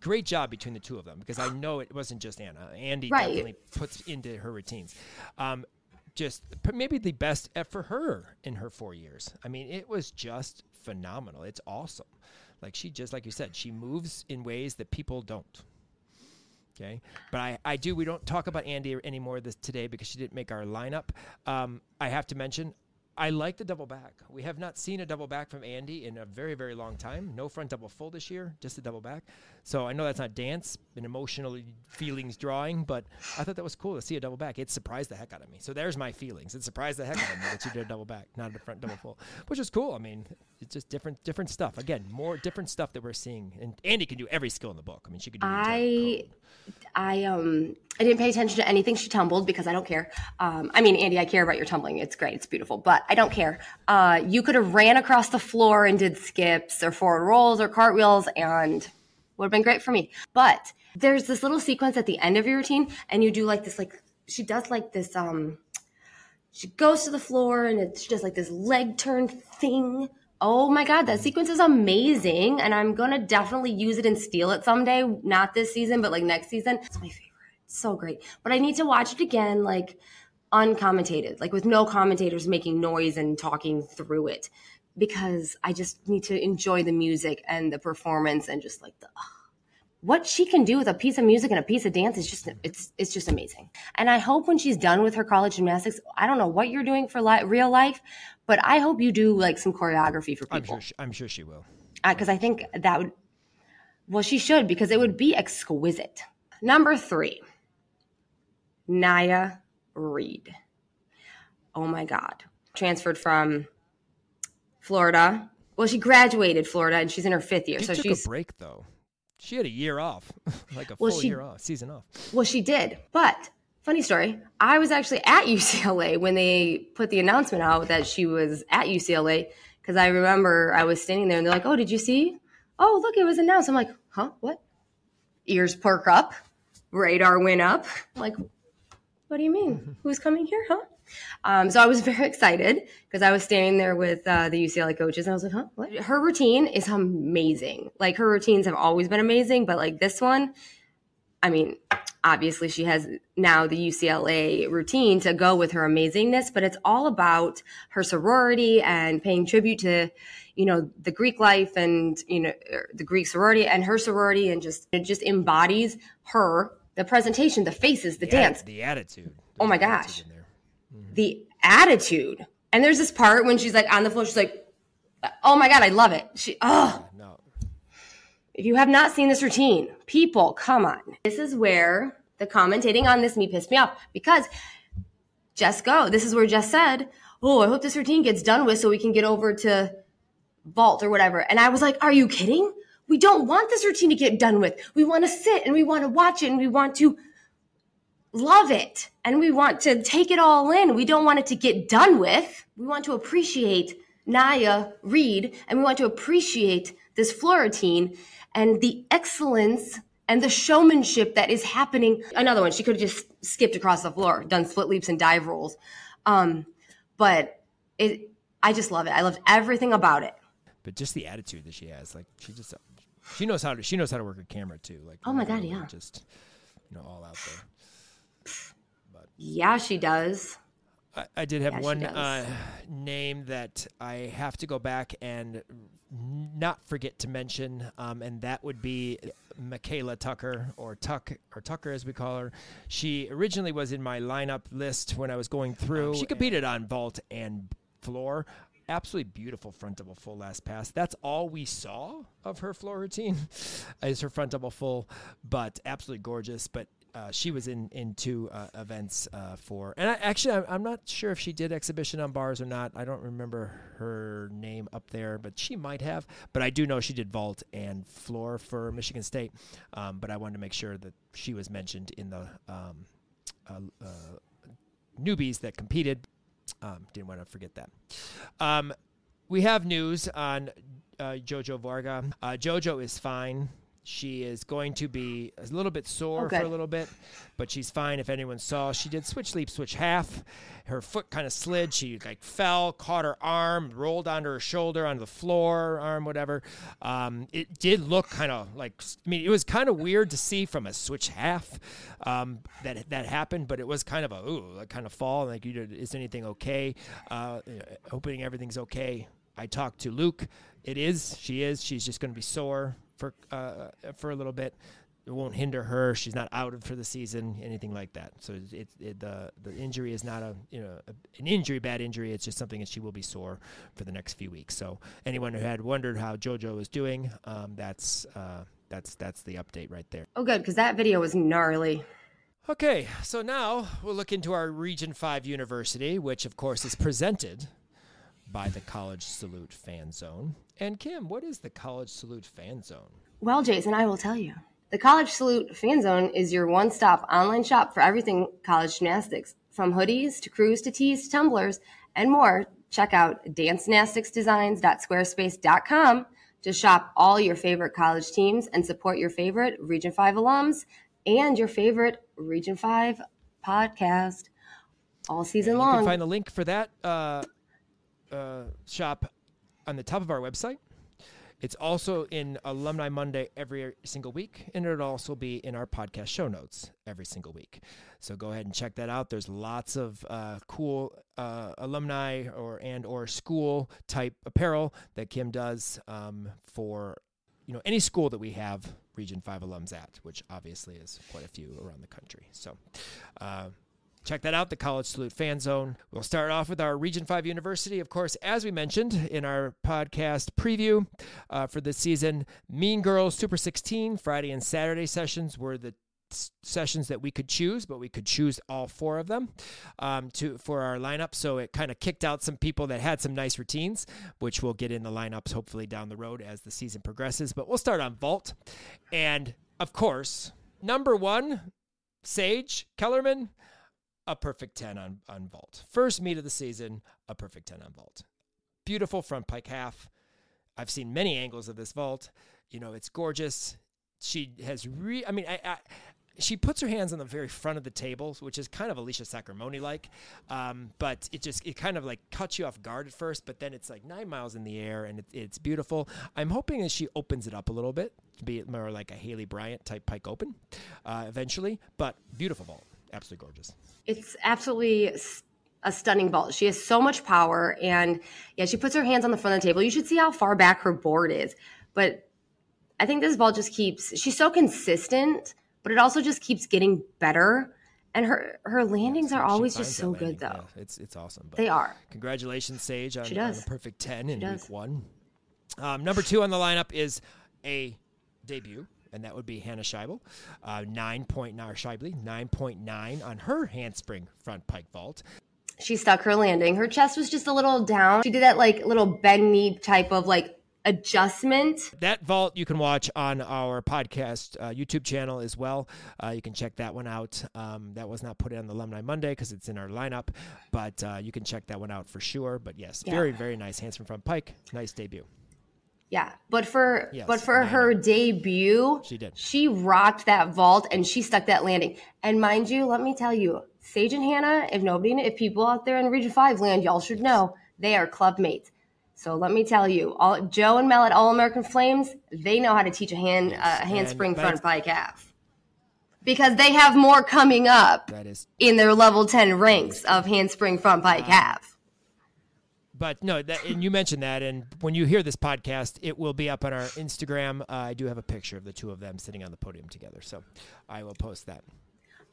great job between the two of them because I know it wasn't just Anna. Andy right. definitely puts into her routines. Um, just maybe the best for her in her four years. I mean, it was just phenomenal. It's awesome. Like she just like you said, she moves in ways that people don't. Okay, but I, I do. We don't talk about Andy anymore this today because she didn't make our lineup. Um, I have to mention I like the double back. We have not seen a double back from Andy in a very, very long time. No front double full this year, just a double back. So I know that's not dance and emotional feelings drawing, but I thought that was cool to see a double back. It surprised the heck out of me. So there's my feelings. It surprised the heck out of me that you did a double back, not a front double full, which is cool. I mean, it's just different, different stuff. Again, more different stuff that we're seeing. And Andy can do every skill in the book. I mean, she could do. I, I um, I didn't pay attention to anything she tumbled because I don't care. Um, I mean, Andy, I care about your tumbling. It's great. It's beautiful, but I don't care. Uh, you could have ran across the floor and did skips or forward rolls or cartwheels and would have been great for me. But there's this little sequence at the end of your routine and you do like this, like she does like this, um, she goes to the floor and it's just like this leg turn thing. Oh my God, that sequence is amazing. And I'm going to definitely use it and steal it someday. Not this season, but like next season. It's my favorite. It's so great. But I need to watch it again, like uncommentated, like with no commentators making noise and talking through it because I just need to enjoy the music and the performance and just like the. What she can do with a piece of music and a piece of dance is just it's it's just amazing. And I hope when she's done with her college gymnastics, I don't know what you're doing for li- real life, but I hope you do like some choreography for people. I'm sure. She, I'm sure she will. Because uh, I think that would. Well, she should because it would be exquisite. Number three, Nya Reed. Oh my God, transferred from Florida. Well, she graduated Florida and she's in her fifth year. She so took she's a break though she had a year off, like a Well, full she- year off, season off. Well, she did. But funny story, I was actually at UCLA when they put the announcement out that she was at UCLA because I remember I was standing there and they're like, "Oh, did you see? Oh, look, it was announced." I'm like, "Huh? What?" Ears perk up, radar went up. I'm like, what do you mean? Who's coming here, huh? Um, so I was very excited because I was standing there with uh, the UCLA coaches and I was like, huh? What? Her routine is amazing. Like her routines have always been amazing, but like this one, I mean, obviously she has now the UCLA routine to go with her amazingness, but it's all about her sorority and paying tribute to, you know, the Greek life and, you know, er, the Greek sorority and her sorority and just, it just embodies her, the presentation, the faces, the The dance, atti- the attitude. Oh my There's gosh. Attitude in there. the attitude. And there's this part when she's like on the floor, she's like, oh my God, I love it. She, oh, No, if you have not seen this routine, people, come on. This is where the commentating on this me pissed me off because Jess go. This is where Jess said, "Oh, I hope this routine gets done with so we can get over to vault or whatever." And I was like, "Are you kidding? We don't want this routine to get done with. We want to sit and we want to watch it and we want to love it and we want to take it all in. We don't want it to get done with. We want to appreciate Nya Reed and we want to appreciate this floor routine and the excellence and the showmanship that is happening. Another one, she could have just skipped across the floor, done split leaps and dive rolls. Um, but it, I just love it. I loved everything about it. but just the attitude that she has, like she just she knows how to she knows how to work a camera too. Like Oh my God, yeah. just you know all out there. Yeah, she does. I, I did have Yeah, one uh, name that I have to go back and not forget to mention, um, and that would be Michaela Tucker, or Tuck, or Tucker as we call her. She originally was in my lineup list when I was going through. She competed on vault and floor. Absolutely beautiful front double full last pass. That's all we saw of her floor routine, is her front double full, but absolutely gorgeous. But uh, she was in in two uh, events uh, for, and I, actually I'm, I'm not sure if she did exhibition on bars or not. I don't remember her name up there, but she might have. But I do know she did vault and floor for Michigan State. Um, but I wanted to make sure that she was mentioned in the um, uh, uh, newbies that competed. Um, didn't want to forget that. Um, we have news on uh, Jojo Varga. Uh, Jojo is fine. She is going to be a little bit sore Oh, for a little bit, but she's fine. If anyone saw, she did switch leap, switch half. Her foot kind of slid. She like fell, caught her arm, rolled onto her shoulder, onto the floor, arm, whatever. Um, it did look kind of like. I mean, it was kind of weird to see from a switch half um, that that happened, but it was kind of a ooh, like kind of fall. Like, you know, is anything okay? Uh, hoping everything's okay. I talked to Luke. It is. She is. She's just going to be sore for uh, for a little bit. It won't hinder her. She's not out for the season, anything like that. So it, it, the the injury is not a you know a, an injury, bad injury. It's just something that she will be sore for the next few weeks. So anyone who had wondered how JoJo is doing, um, that's uh, that's that's the update right there. Oh, good, because that video was gnarly. Okay, so now we'll look into our Region 5 University, which of course is presented by the College Salute Fan Zone. And Kim, what is the College Salute Fan Zone? Well, Jason, I will tell you. The College Salute Fan Zone is your one stop online shop for everything college gymnastics. From hoodies to crews to tees to tumblers and more, check out dancegymnasticsdesigns.squarespace.com to shop all your favorite college teams and support your favorite Region 5 alums and your favorite Region 5 podcast all season You long. can find the link for that uh, uh, shop on the top of our website. It's also in Alumni Monday every single week, and it'll also be in our podcast show notes every single week. So go ahead and check that out. There's lots of uh, cool uh, alumni or and or school type apparel that Kim does um, for you know any school that we have Region Five alums at, which obviously is quite a few around the country. So. Uh, Check that out, the College Salute Fan Zone. We'll start off with our Region 5 University. Of course, as we mentioned in our podcast preview uh, for this season, Mean Girls Super 16 Friday and Saturday sessions were the sessions that we could choose, but we could choose all four of them um, to for our lineup. So it kind of kicked out some people that had some nice routines, which we'll get in the lineups hopefully down the road as the season progresses. But we'll start on vault, and of course, number one, Sage Kellerman, a perfect ten on on vault. First meet of the season, a perfect ten on vault. Beautiful front pike half. I've seen many angles of this vault. You know, it's gorgeous. She has re. I mean, I, I she puts her hands on the very front of the table, which is kind of Alicia Sacramone like, um, but it just it kind of like cuts you off guard at first, but then it's like nine miles in the air and it, it's beautiful. I'm hoping that she opens it up a little bit to be more like a Haleigh Bryant type pike open uh, eventually, but beautiful vault, absolutely gorgeous. It's absolutely a stunning ball. She has so much power, and yeah, she puts her hands on the front of the table. You should see how far back her board is, but I think this ball just keeps. She's so consistent but it also just keeps getting better. And her her landings are always just so good, though. Yeah, it's it's awesome. But they are. Congratulations, Sage, on, on the perfect ten in week one. Um, number two on the lineup is a debut, and that would be Hannah Scheibel. Uh, nine point nine, Scheibly, nine point nine on her handspring front pike vault. She stuck her landing. Her chest was just a little down. She did that like little bend knee type of like adjustment. That vault you can watch on our podcast uh, YouTube channel as well. Uh, you can check that one out. Um, that was not put in on the Alumni Monday because it's in our lineup, but uh, you can check that one out for sure. But yes, yeah. very very nice handspring front pike. Nice debut. Yeah, but for yes, but for her debut, she did. She rocked that vault and she stuck that landing. And mind you, let me tell you, Sage and Hannah, if nobody, if people out there in Region Five land, y'all should know they are club mates so let me tell you, all Joe and Mel at All American Flames, they know how to teach a hand yes, uh, handspring front pike half because they have more coming up is, in their level 10 ranks of handspring front pike half. But no, that, and you mentioned that, and when you hear this podcast, it will be up on our Instagram. Uh, I do have a picture of the two of them sitting on the podium together, so I will post that.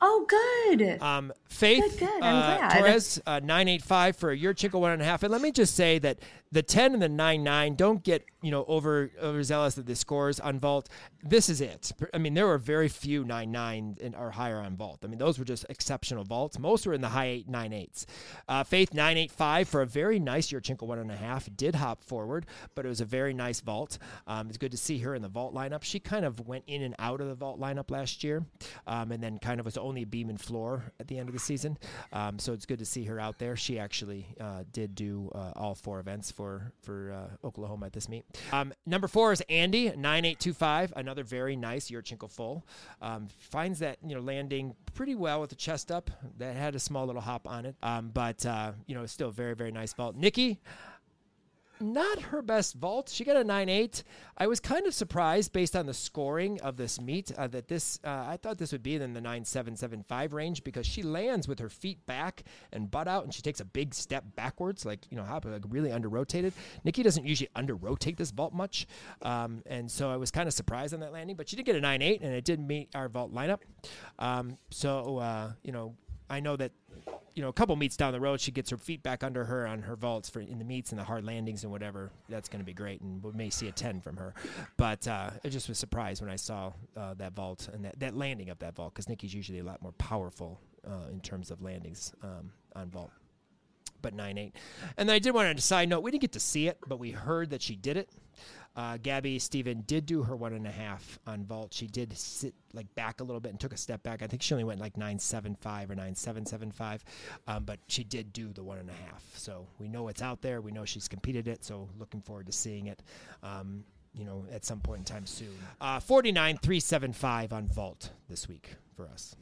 Oh, good. Um, Faith good, good. Uh, Torres, uh, 985 for a Yurchenko one and a half. And let me just say that the 10 and the 9 9 don't get you know over overzealous that the scores on vault. This is it. I mean there were very few 9 9 in, or higher on vault. I mean those were just exceptional vaults. Most were in the high 8 9 8s uh, faith 985 for a very nice Yurchenko one and a half did hop forward but it was a very nice vault. Um, it's good to see her in the vault lineup. She kind of went in and out of the vault lineup last year um, and then kind of was only beam and floor at the end of the season. Um, so it's good to see her out there. She actually uh, did do uh, all four events for for uh, Oklahoma at this meet. Um, number four is Andy nine eight two five, another very nice Yurchenko full. Um, finds that you know landing pretty well with the chest up. That had a small little hop on it, um, but uh, you know still very very nice vault. Nikki not her best vault. She got a 9.8. I was kind of surprised based on the scoring of this meet uh, that this, uh, I thought this would be in the 9.775 range because she lands with her feet back and butt out and she takes a big step backwards, like, you know, hop, like really under rotated. Nikki doesn't usually under rotate this vault much. Um, and so I was kind of surprised on that landing, but she did get a 9.8 and it did meet our vault lineup. Um, so, uh, you know, I know that you know, a couple meets down the road, she gets her feet back under her on her vaults for in the meets and the hard landings and whatever. That's going to be great, and we may see a ten from her. But uh, I just was surprised when I saw uh, that vault and that, that landing of that vault because Nikki's usually a lot more powerful uh, in terms of landings um, on vault. But nine eight, and then I did want to side note: we didn't get to see it, but we heard that she did it. Uh, Gabby Steven did do her one and a half on vault. She did sit like back a little bit and took a step back. I think she only went like nine seven five or nine seven seven five, um, but she did do the one and a half. So we know it's out there. We know she's competed it. So looking forward to seeing it. Um, you know, at some point in time soon. Uh, 49 375 on vault this week for us.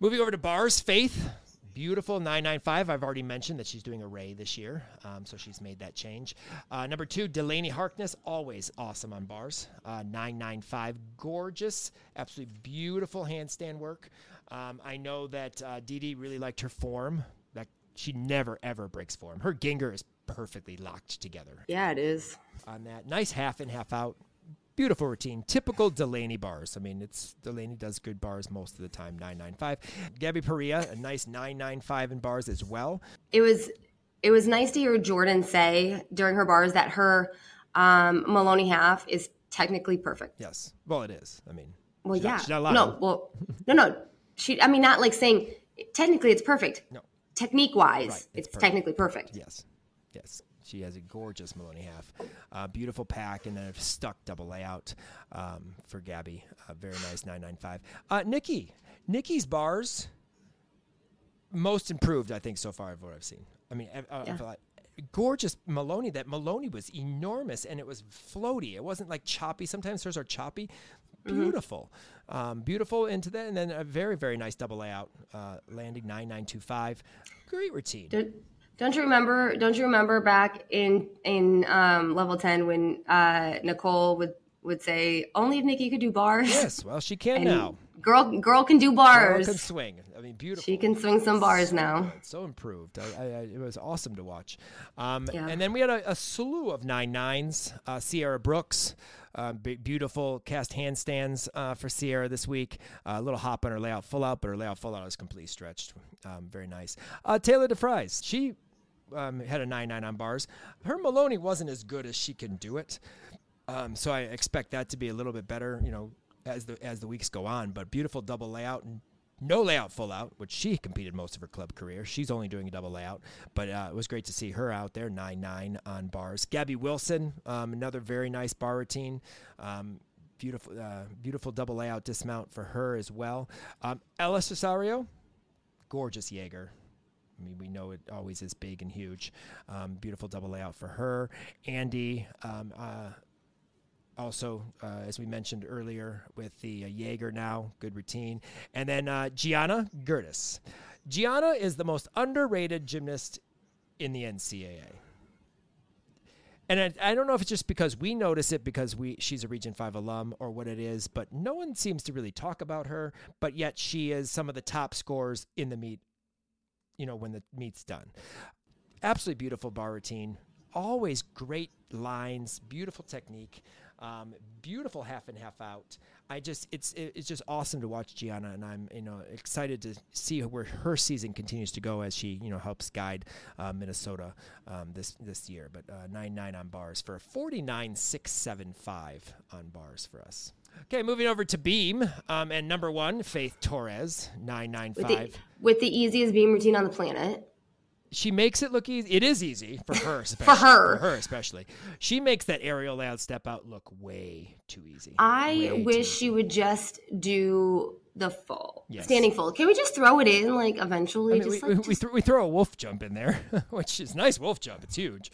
Moving over to bars, Faith beautiful 995. I've already mentioned that she's doing a Ray this year, um, so she's made that change. Uh, number two, Delaney Harkness, always awesome on bars. Uh, 995, gorgeous, absolutely beautiful handstand work. Um, I know that uh, Dee Dee really liked her form. That she never ever breaks form. Her Gienger is perfectly locked together. Yeah, it is. On that nice half in, half out beautiful routine. Typical Delaney bars. I mean, it's Delaney does good bars most of the time. Nine nine five. Gabby Perea, a nice nine nine five in bars as well. It was it was nice to hear Jordan say during her bars that her um, Maloney half is technically perfect. Yes. Well, it is. I mean, Well, She's not- yeah. she's not no, well, no, no. She. I mean, not like saying technically it's perfect. No. Technique wise, Right, it's it's, perfect. technically perfect. Yes, yes. She has a gorgeous Maloney half, uh, beautiful pack, and then a stuck double layout um, for Gabby. Uh, very nice, nine nine five. Uh, Nikki, Nikki's bars most improved, I think, so far of what I've seen. I mean, I, I, I Yeah. feel like gorgeous Maloney. That Maloney was enormous and it was floaty. It wasn't like choppy. Sometimes hers are choppy. Beautiful, um, beautiful into that, and then a very very nice double layout, uh, landing nine nine two five. Great routine. Don't, don't you remember? Don't you remember back in in um, level ten when uh, Nicole would would say only if Nikki could do bars. Yes, well, she can And now. Girl, girl can do Girl bars. can swing. I mean, beautiful. She can swing some bars now. It's so improved. I, I, it was awesome to watch. Um, Yeah. And then we had a, a slew of nine nines. Uh, Sierra Brooks, uh, b- beautiful cast handstands uh, for Sierra this week. Uh, a little hop on her layout full out, but her layout full out is completely stretched. Um, very nice. Uh, Taylor DeFries, she um, had a nine nine on bars. Her Maloney wasn't as good as she can do it. Um, so I expect that to be a little bit better, you know, as the as the weeks go on. But beautiful double layout and no layout full out, which she competed most of her club career. She's only doing a double layout, but uh, it was great to see her out there nine nine on bars. Gabby Wilson, um, another very nice bar routine. Um, beautiful, uh, beautiful double layout dismount for her as well. Um, Ella Cesario, gorgeous Jaeger. I mean, we know it always is big and huge. Um, beautiful double layout for her. Andy, um, uh, also, uh, as we mentioned earlier, with the uh, Jaeger now, good routine. And then uh, Gianna Gertis. Gianna is the most underrated gymnast in the NCAA. And I, I don't know if it's just because we notice it because we she's a Region 5 alum or what it is, but no one seems to really talk about her. But yet she is some of the top scorers in the meet, you know, when the meet's done. Absolutely beautiful bar routine. Always great lines, beautiful technique, um, beautiful half and half out. I just it's it's just awesome to watch Gianna, and I'm you know excited to see where her season continues to go as she you know helps guide uh, Minnesota um, this this year. But uh, nine nine on bars for a forty nine six seven five on bars for us. Okay, moving over to Beam um, and number one Faith Torres nine nine With the, with the easiest beam routine on the planet. she makes it look easy. It is easy for her, especially. her. For her, especially. She makes that aerial layout step out look way too easy. I Way wish easy. she would just do the full Yes. standing full. Can we just throw it in like eventually? I mean, just we, like, we, we, throw, we throw a wolf jump in there, which is nice wolf jump. It's huge,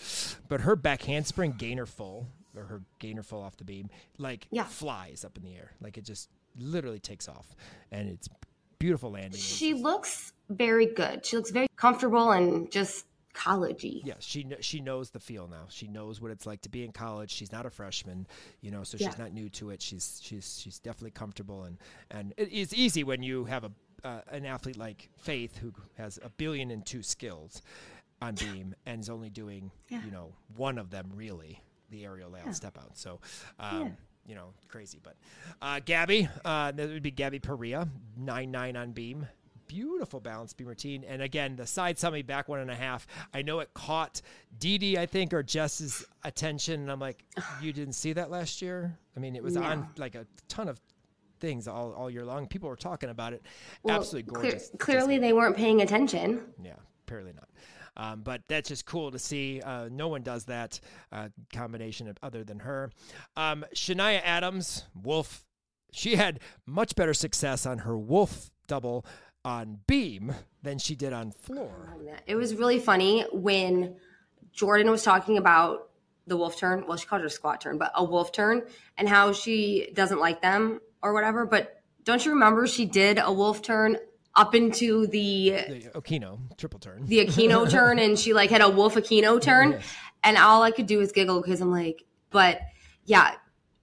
but her back handspring gainer full or her gainer fall off the beam like Yeah. flies up in the air, like it just literally takes off, and it's beautiful landing. she looks very good. She looks very comfortable and just collegey. Yeah, she she knows the feel now. She knows what it's like to be in college. She's not a freshman, you know, so Yeah. she's not new to it. She's she's she's definitely comfortable and and it is easy when you have a uh, an athlete like Faith who has a billion and two skills on beam and is only doing Yeah. you know one of them really the aerial layout step out. So. Um, You know, crazy, but uh, Gabby, uh, that would be Gabby Perea, nine nine on beam, beautiful balance beam routine. And again, the side semi back one and a half. I know it caught Dee Dee, I think, or Jess's attention. And I'm like, you didn't see that last year? I mean, it was No. on like a ton of things all, all year long. People were talking about it. Well, Absolutely clear- gorgeous. clearly, they weren't paying attention. Yeah, apparently not. Um, but that's just cool to see. Uh, no one does that uh, combination of, other than her. Um, Shania Adams, Wolf, she had much better success on her Wolf double on beam than she did on floor. It was really funny when Jordan was talking about the wolf turn. Well, she called it a squat turn, but a wolf turn and how she doesn't like them or whatever. But don't you remember she did a wolf turn up into the The Okino triple turn. the Okino turn and she like had a wolf Okino turn. And all I could do was giggle because I'm like, but yeah,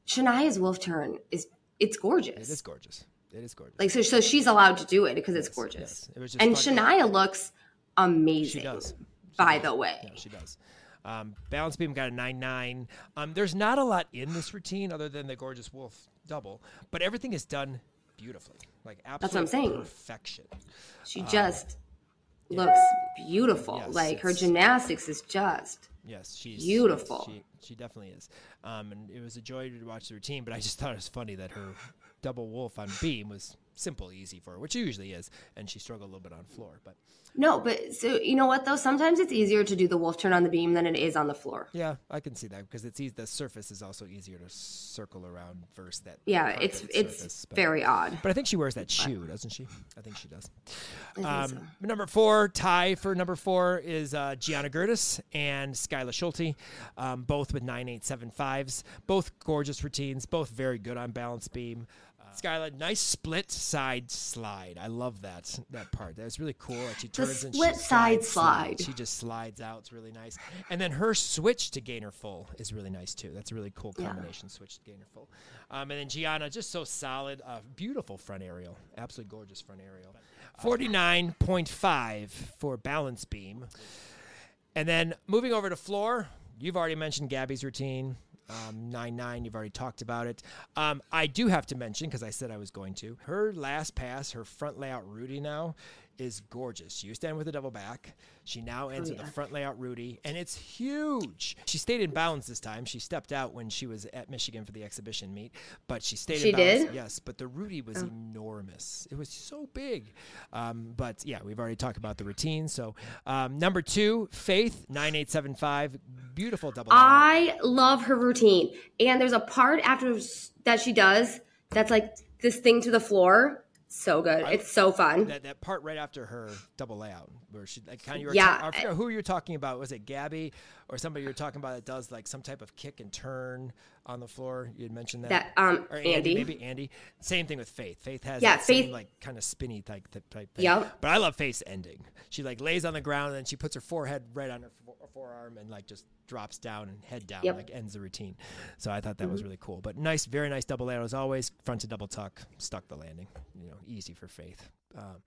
Shania's wolf turn is it's gorgeous. It is gorgeous. It is gorgeous. Like so, so she's allowed to do it because it's gorgeous. yes. It was just and. Shania looks amazing. She does. By the way, Yeah, she does. Um, balance beam got a nine nine. Um, there's not a lot in this routine other than the gorgeous wolf double, but everything is done beautifully, like absolute what I'm saying. perfection. she just looks beautiful. Yes, like her gymnastics is just Yes, she's Beautiful. She, she definitely is. Um, and it was a joy to watch the routine, but I just thought it was funny that her double wolf on beam was simple, easy for her, which it usually is, and she struggled a little bit on floor. But no. But so you know what though? Sometimes it's easier to do the wolf turn on the beam than it is on the floor. yeah, I can see that because it's easy, the surface is also easier to circle around versus that. Yeah, it's carpet it's but- very odd. But I think she wears that shoe, doesn't she? I think she does. Um, so. Number four, tie for number four is uh, Gianna Gertis and Skyla Schulte, um, both with 9875s. Both gorgeous routines, both very good on balance beam. Uh, Skyla, nice split side slide. I love that that part. That's really cool. Like she The turns and split she side slides, slide. She just slides out. It's really nice. And then her switch to gainer full is really nice too. That's a really cool Yeah. combination. Switch to gainer full. Um, and then Gianna, just so solid. Uh, beautiful front aerial. Absolutely gorgeous front aerial. 49.5 for balance beam. And then moving over to floor, you've already mentioned Gabby's routine. Um, 9 9, you've already talked about it. Um, I do have to mention, because I said I was going to, her last pass, her front layout Rudy now is gorgeous. She used to end with a double back. She now ends with yeah. a front layout Rudy, and it's huge. She stayed in bounds this time. She stepped out when she was at Michigan for the exhibition meet, but she stayed She in bounds. did? Yes, but the Rudy was enormous. It was so big. Um, but yeah, we've already talked about the routine. So um, number two, Faith nine eight seven five, beautiful double. I love her routine. And there's a part after that she does that's like this thing to the floor. So good. it's so fun. that, that part right after her double layout where she like kind of Yeah. ta- I forget who you were talking about was it Gabby or somebody you're talking about that does like some type of kick and turn on the floor you had mentioned that. That, um, or Andy. maybe Andy. Same thing with Faith. Faith has Yeah, that same, Faith- like kind of spinny type type thing. Yep. but I love Faith's ending. She like lays on the ground and then she puts her forehead right on her forearm and like just drops down and head down Yep. like ends the routine. So I thought that was really cool. But nice very nice double layout as always. Front to double tuck stuck the landing. You know easy for Faith. Um,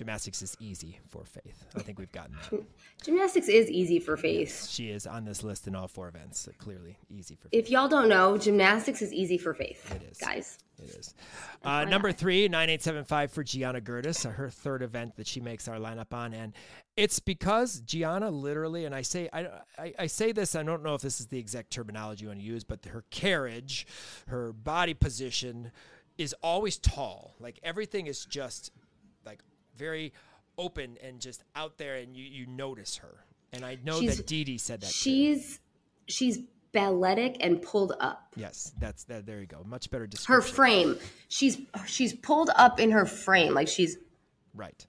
gymnastics is easy for Faith. I think we've gotten that. Gymnastics is easy for Faith. She is on this list in all four events. So clearly easy for Faith. If y'all don't know, gymnastics is easy for Faith. It is. Guys. It is. Uh, number three, 9875 for Gianna Gertis, her third event that she makes our lineup on. And it's because Gianna literally, and I say I, I, I say this, I don't know if this is the exact terminology you want to use, but her carriage, her body position is always tall. Like everything is just very open and just out there and you, you notice her. And I know She's- that Dee Dee said that. too. She's she's balletic and pulled up. Yes, that's that. There you go. Much better description. Her frame. She's she's pulled up in her frame. Like she's Right.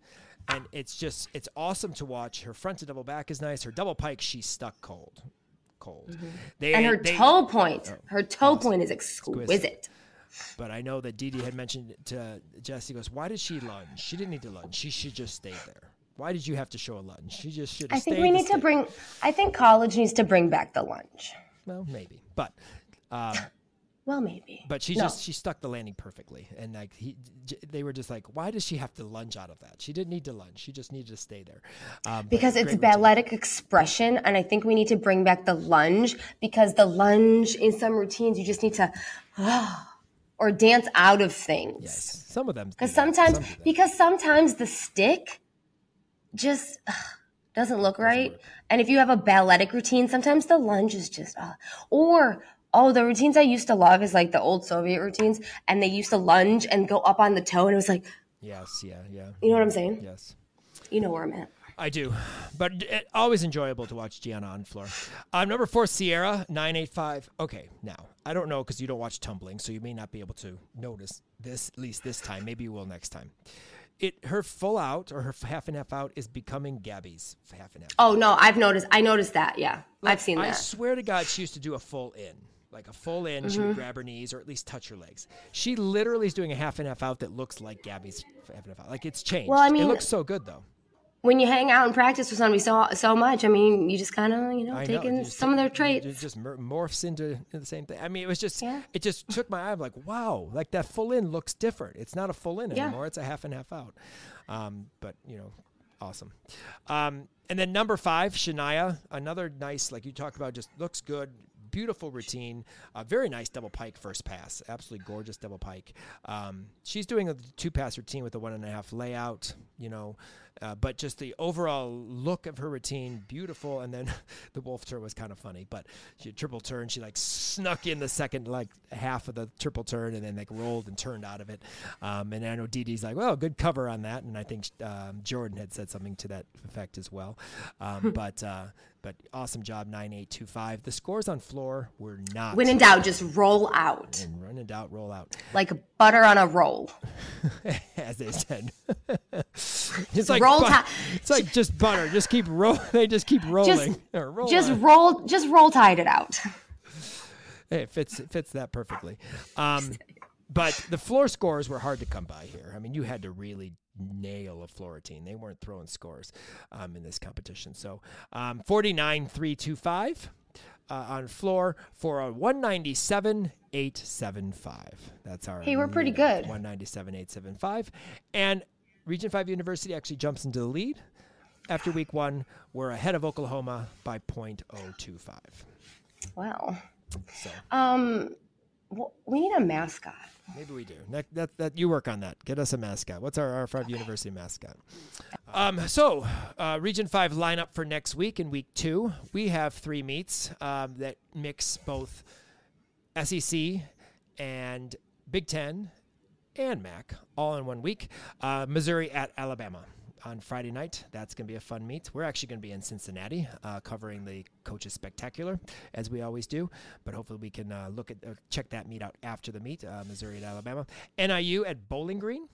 And it's just it's awesome to watch. Her front to double back is nice. Her double pike, she's stuck cold. Cold. Mm-hmm. and her they- toe point. Oh, her toe point is exquisite. But I know that Dee Dee had mentioned to Jesse goes, Why did she lunge? She didn't need to lunge. She should just stay there. Why did you have to show a lunge? She just should I think we need to sta- bring I think college needs to bring back the lunch. Well, maybe. But um, Well, maybe. but she No. just she stuck the landing perfectly. And like he they were just like, Why does she have to lunge out of that? She didn't need to lunge. She just needed to stay there. Um, because it's routine. balletic expression and i think we need to bring back the lunge because the lunge in some routines you just need to or dance out of things Yes. Some of them. because sometimes Some because sometimes the stick just ugh, doesn't look right and if you have a balletic routine sometimes the lunge is just uh, or oh the routines i used to love is like the old soviet routines and they used to lunge and go up on the toe and it was like Yes, yeah, yeah. you know what i'm saying Yes. you know where i'm at I do, but it, always enjoyable to watch Gianna on floor. Um, number four, Sierra nine eight five. Okay, now I don't know because you don't watch tumbling, so you may not be able to notice this at least this time. Maybe you will next time. It her full out or her half and half out is becoming Gabby's half and half. oh no i've noticed i noticed that yeah i've seen that. I swear to God, she used to do a full in. Like a full in, she Mm-hmm. would grab her knees or at least touch her legs. She literally is doing a half and half out that looks like Gabby's half and half out. Like it's changed. Well, I mean, it looks so good though. When you hang out and practice with somebody so so much, I mean, you just kind of you know I know, taking just some of their traits. It just morphs into the same thing. I mean, it was just, Yeah. it just took my eye. I'm like, wow, like that full in looks different. It's not a full in Yeah. anymore. It's a half and half out. Um, but you know, awesome. Um, and then number five, Shania, another nice, like you talked about, just looks good. Beautiful routine, uh, very nice double pike first pass, absolutely gorgeous double pike. Um, she's doing a two pass routine with a one and a half layout. You know, Uh, but just the overall look of her routine, beautiful. And then the wolf turn was kind of funny, but she had triple turn. She like snuck in the second like half of the triple turn and then like rolled and turned out of it. Um, and I know Dee Dee's like, well, good cover on that. And I think um, Jordan had said something to that effect as well. Um, but uh, but awesome job, 9825. The scores on floor were not. When in doubt, just roll out. And run in doubt, roll out. Like butter on a roll. As they said. it's like roll It's like just butter. Just keep roll. They just keep rolling. Just, roll just roll. Just roll tide it out. Hey, it fits it fits that perfectly. Um, but the floor scores were hard to come by here. I mean, you had to really nail a floor. They weren't throwing scores um, in this competition. So um, 49 3 2 5 uh, on floor for a 197 875. That's our. Hey, we're pretty good. 197 875. And Region 5 University actually jumps into the lead. After week one, we're ahead of Oklahoma by 0.025. Wow. So. Um, well, we need a mascot. Maybe we do. That, that, that you work on that. Get us a mascot. What's our R5 okay. University mascot? Um, so, uh, Region 5 lineup for next week in week two. We have three meets um, that mix both SEC and Big Ten and MAC all in one week. Uh, Missouri at Alabama on Friday night. That's going to be a fun meet. We're actually going to be in Cincinnati uh, covering the Coaches Spectacular, as we always do. But hopefully we can uh, look at uh, check that meet out after the meet. Uh, Missouri at Alabama, NIU at Bowling Green,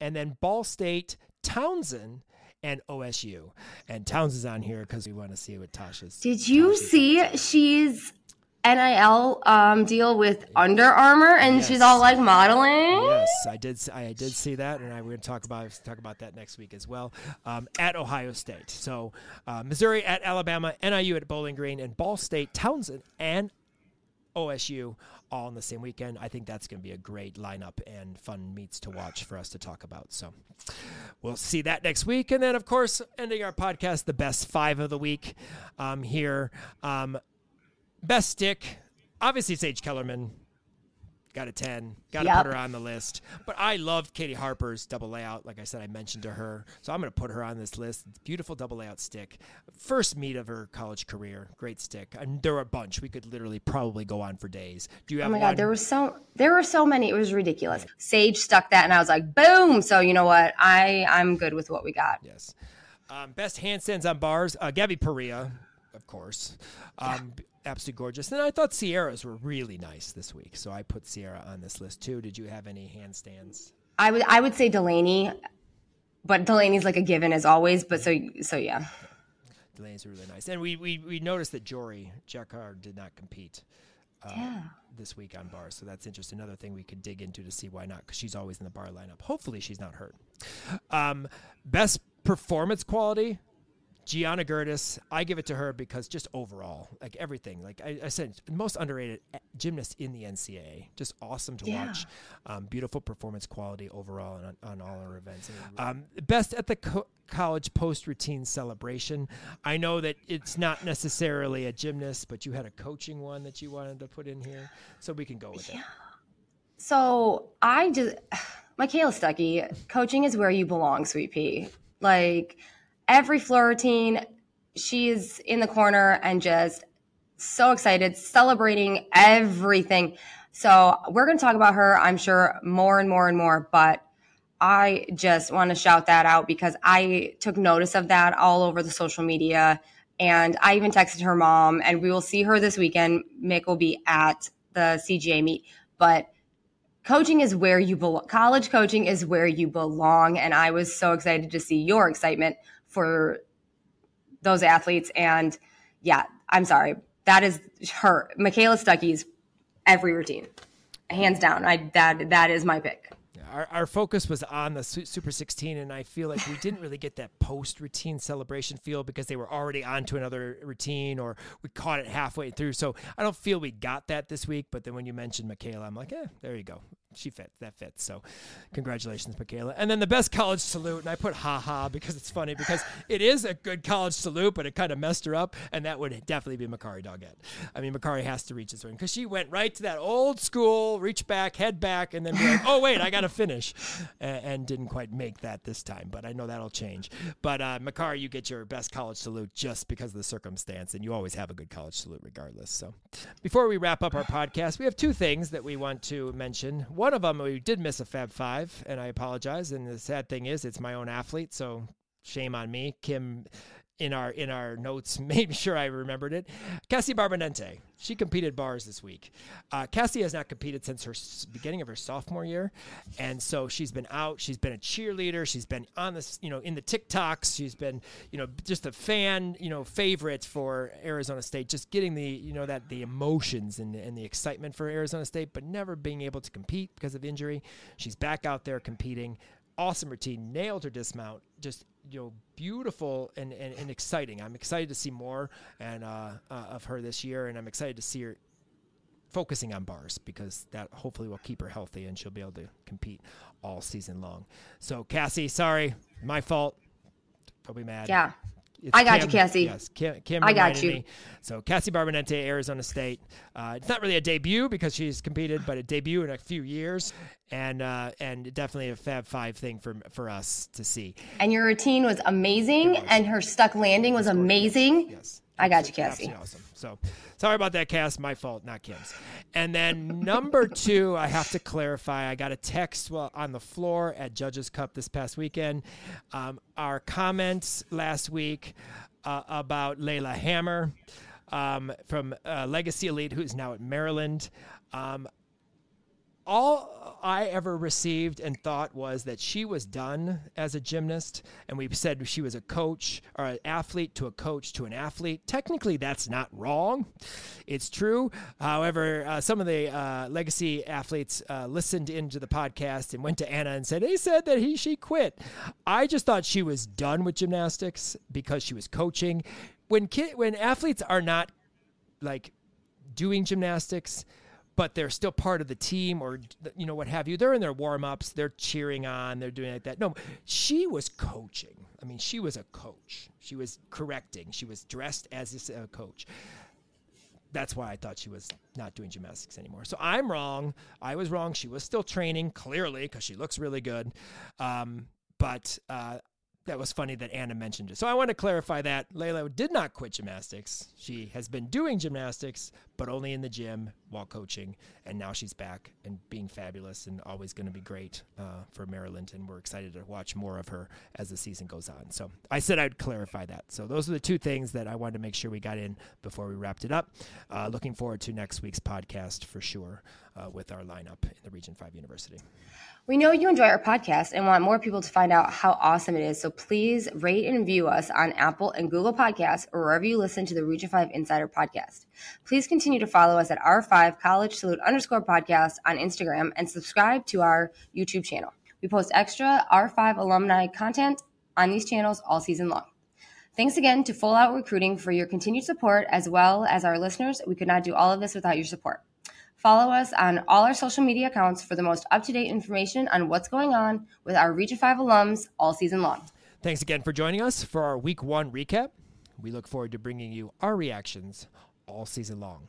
and then Ball State, Towson. And OSU, and Towson is on here because we want to see what Tasha's. Did you Tasha's see she's NIL um, deal with Under Armour, and yes. she's all like modeling. Yes, I did. I did see that, and I, we're going to talk about talk about that next week as well. Um, at Ohio State, so uh, Missouri at Alabama, NIU at Bowling Green, and Ball State, Towson, and OSU all in the same weekend. I think that's going to be a great lineup and fun meets to watch for us to talk about. So we'll see that next week. And then, of course, ending our podcast, the best five of the week um, here. Um, Best stick, obviously Sage Kellerman. Got a 10. Got to yep. put her on the list. But I loved Katie Harper's double layout. Like I said, I mentioned to her. So I'm going to put her on this list. Beautiful double layout stick. First meet of her college career. Great stick. And there were a bunch. We could literally probably go on for days. Do you have Oh my one? God. There were so, there were so many. It was ridiculous. Sage stuck that and I was like, boom. So you know what? I, I'm good with what we got. Yes. Um, best handstands on bars. Uh, Gabby Perea, of course. Um, yeah absolutely gorgeous. And I thought Sierras were really nice this week, so I put Sierra on this list too. Did you have any handstands? I would I would say Delaney, but Delaney's like a given as always. But so so yeah. Delaney's really nice, and we we, we noticed that Jory Jacquard did not compete. Uh, yeah. This week on bars, so that's interesting. Another thing we could dig into to see why not, because she's always in the bar lineup. Hopefully, she's not hurt. Um, best performance quality Gianna Gertis, I give it to her because just overall, like everything, like I, I said, most underrated gymnast in the NCAA. Just awesome to yeah. watch. Um, beautiful performance quality overall on, on all our events. Um, best at the co- college post routine celebration. I know that it's not necessarily a gymnast, but you had a coaching one that you wanted to put in here, so we can go with yeah. it. So I just, Michaela Stuckey, coaching is where you belong, sweet pea. Like every floor routine, she's in the corner and just so excited, celebrating everything. So we're going to talk about her, I'm sure, more and more and more. But I just want to shout that out because I took notice of that all over the social media. And I even texted her mom, and we will see her this weekend. Mick will be at the CGA meet. But coaching is where you belong. College coaching is where you belong. And I was so excited to see your excitement for those athletes. And yeah, I'm sorry. That is her. Michaela Stuckey's every routine. Hands down. I that that is my pick. Our, our focus was on the Super 16, and I feel like we didn't really get that post routine celebration feel because they were already on to another routine or we caught it halfway through. So I don't feel we got that this week. But then when you mentioned Michaela, I'm like, eh, there you go. She fits. That fits. So, congratulations, Michaela. And then the best college salute, and I put ha ha because it's funny because it is a good college salute, but it kind of messed her up, and that would definitely be Makarri Doggett. I mean, Makarri has to reach his win because she went right to that old school, reach back, head back, and then be like, oh wait, I got to finish, and, and, didn't quite make that this time. But I know that'll change. But uh, Makarri, you get your best college salute just because of the circumstance, and you always have a good college salute regardless. So, before we wrap up our podcast, we have two things that we want to mention. One of them, we did miss a Fab Five, and I apologize. And the sad thing is, it's my own athlete, so shame on me. Kim in our in our notes made sure I remembered it. Cassie Barbonente, she competed bars this week. Uh, Cassie has not competed since her beginning of her sophomore year, and so she's been out. She's been a cheerleader. She's been on this, you know, in the TikToks. She's been, you know, just a fan, you know, favorite for Arizona State. Just getting the, you know, that the emotions and, and the excitement for Arizona State, but never being able to compete because of injury. She's back out there competing awesome routine, nailed her dismount, just you know beautiful and, and, and exciting. I'm excited to see more and uh, uh, of her this year, and I'm excited to see her focusing on bars because that hopefully will keep her healthy and she'll be able to compete all season long. So Cassie, sorry, my fault. Don't be mad. Yeah. I got Kim, you, Cassie. Yes, Kim. Kim I got you. Me. So Cassie Barbonente, Arizona State. Uh, it's not really a debut because she's competed, but a debut in a few years, and uh, and definitely a Fab Five thing for for us to see. And your routine was amazing, was. and her stuck landing was amazing. Yes, I got you, Cassie. Awesome. So sorry about that, Cass. My fault, not Kim's. And then number two, I have to clarify. I got a text on the floor at Judges Cup this past weekend. Um, our comments last week uh, about Layla Hammer um, from uh, Legacy Elite, who's now at Maryland. Um, all I ever received and thought was that she was done as a gymnast, and we said she was a coach or an athlete to a coach to an athlete. Technically, that's not wrong. It's true. However, uh, some of the uh, legacy athletes uh, listened into the podcast and went to Anna and said, they said that he, she quit. I just thought she was done with gymnastics because she was coaching. When, when athletes are not like doing gymnastics, but they're still part of the team or you know what have you they're in their warm-ups they're cheering on they're doing like that no she was coaching i mean she was a coach she was correcting she was dressed as a coach that's why I thought she was not doing gymnastics anymore. So I'm wrong. I was wrong. She was still training, clearly, because she looks really good. Um, but uh, that was funny that Anna mentioned it. So I want to clarify that Layla did not quit gymnastics. She has been doing gymnastics, but only in the gym while coaching. And now she's back and being fabulous and always going to be great uh, for Maryland. And we're excited to watch more of her as the season goes on. So I said I'd clarify that. So those are the two things that I wanted to make sure we got in before we wrapped it up. Uh, looking forward to next week's podcast for sure uh, with our lineup in the Region 5 University. We know you enjoy our podcast and want more people to find out how awesome it is. So please rate and review us on Apple and Google Podcasts or wherever you listen to the Region 5 Insider podcast. Please continue to follow us at R5 College Salute underscore podcast on Instagram and subscribe to our YouTube channel. We post extra R5 alumni content on these channels all season long. Thanks again to Full Out Recruiting for your continued support, as well as our listeners. We could not do all of this without your support. Follow us on all our social media accounts for the most up to date information on what's going on with our Region 5 alums all season long. Thanks again for joining us for our week one recap. We look forward to bringing you our reactions all season long.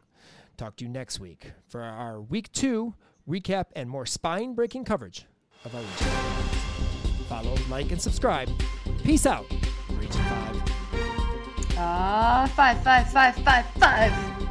Talk to you next week for our week two recap and more spine breaking coverage of our region. Follow, like, and subscribe. Peace out, Region 5. Ah, uh, five, five, five, five, five.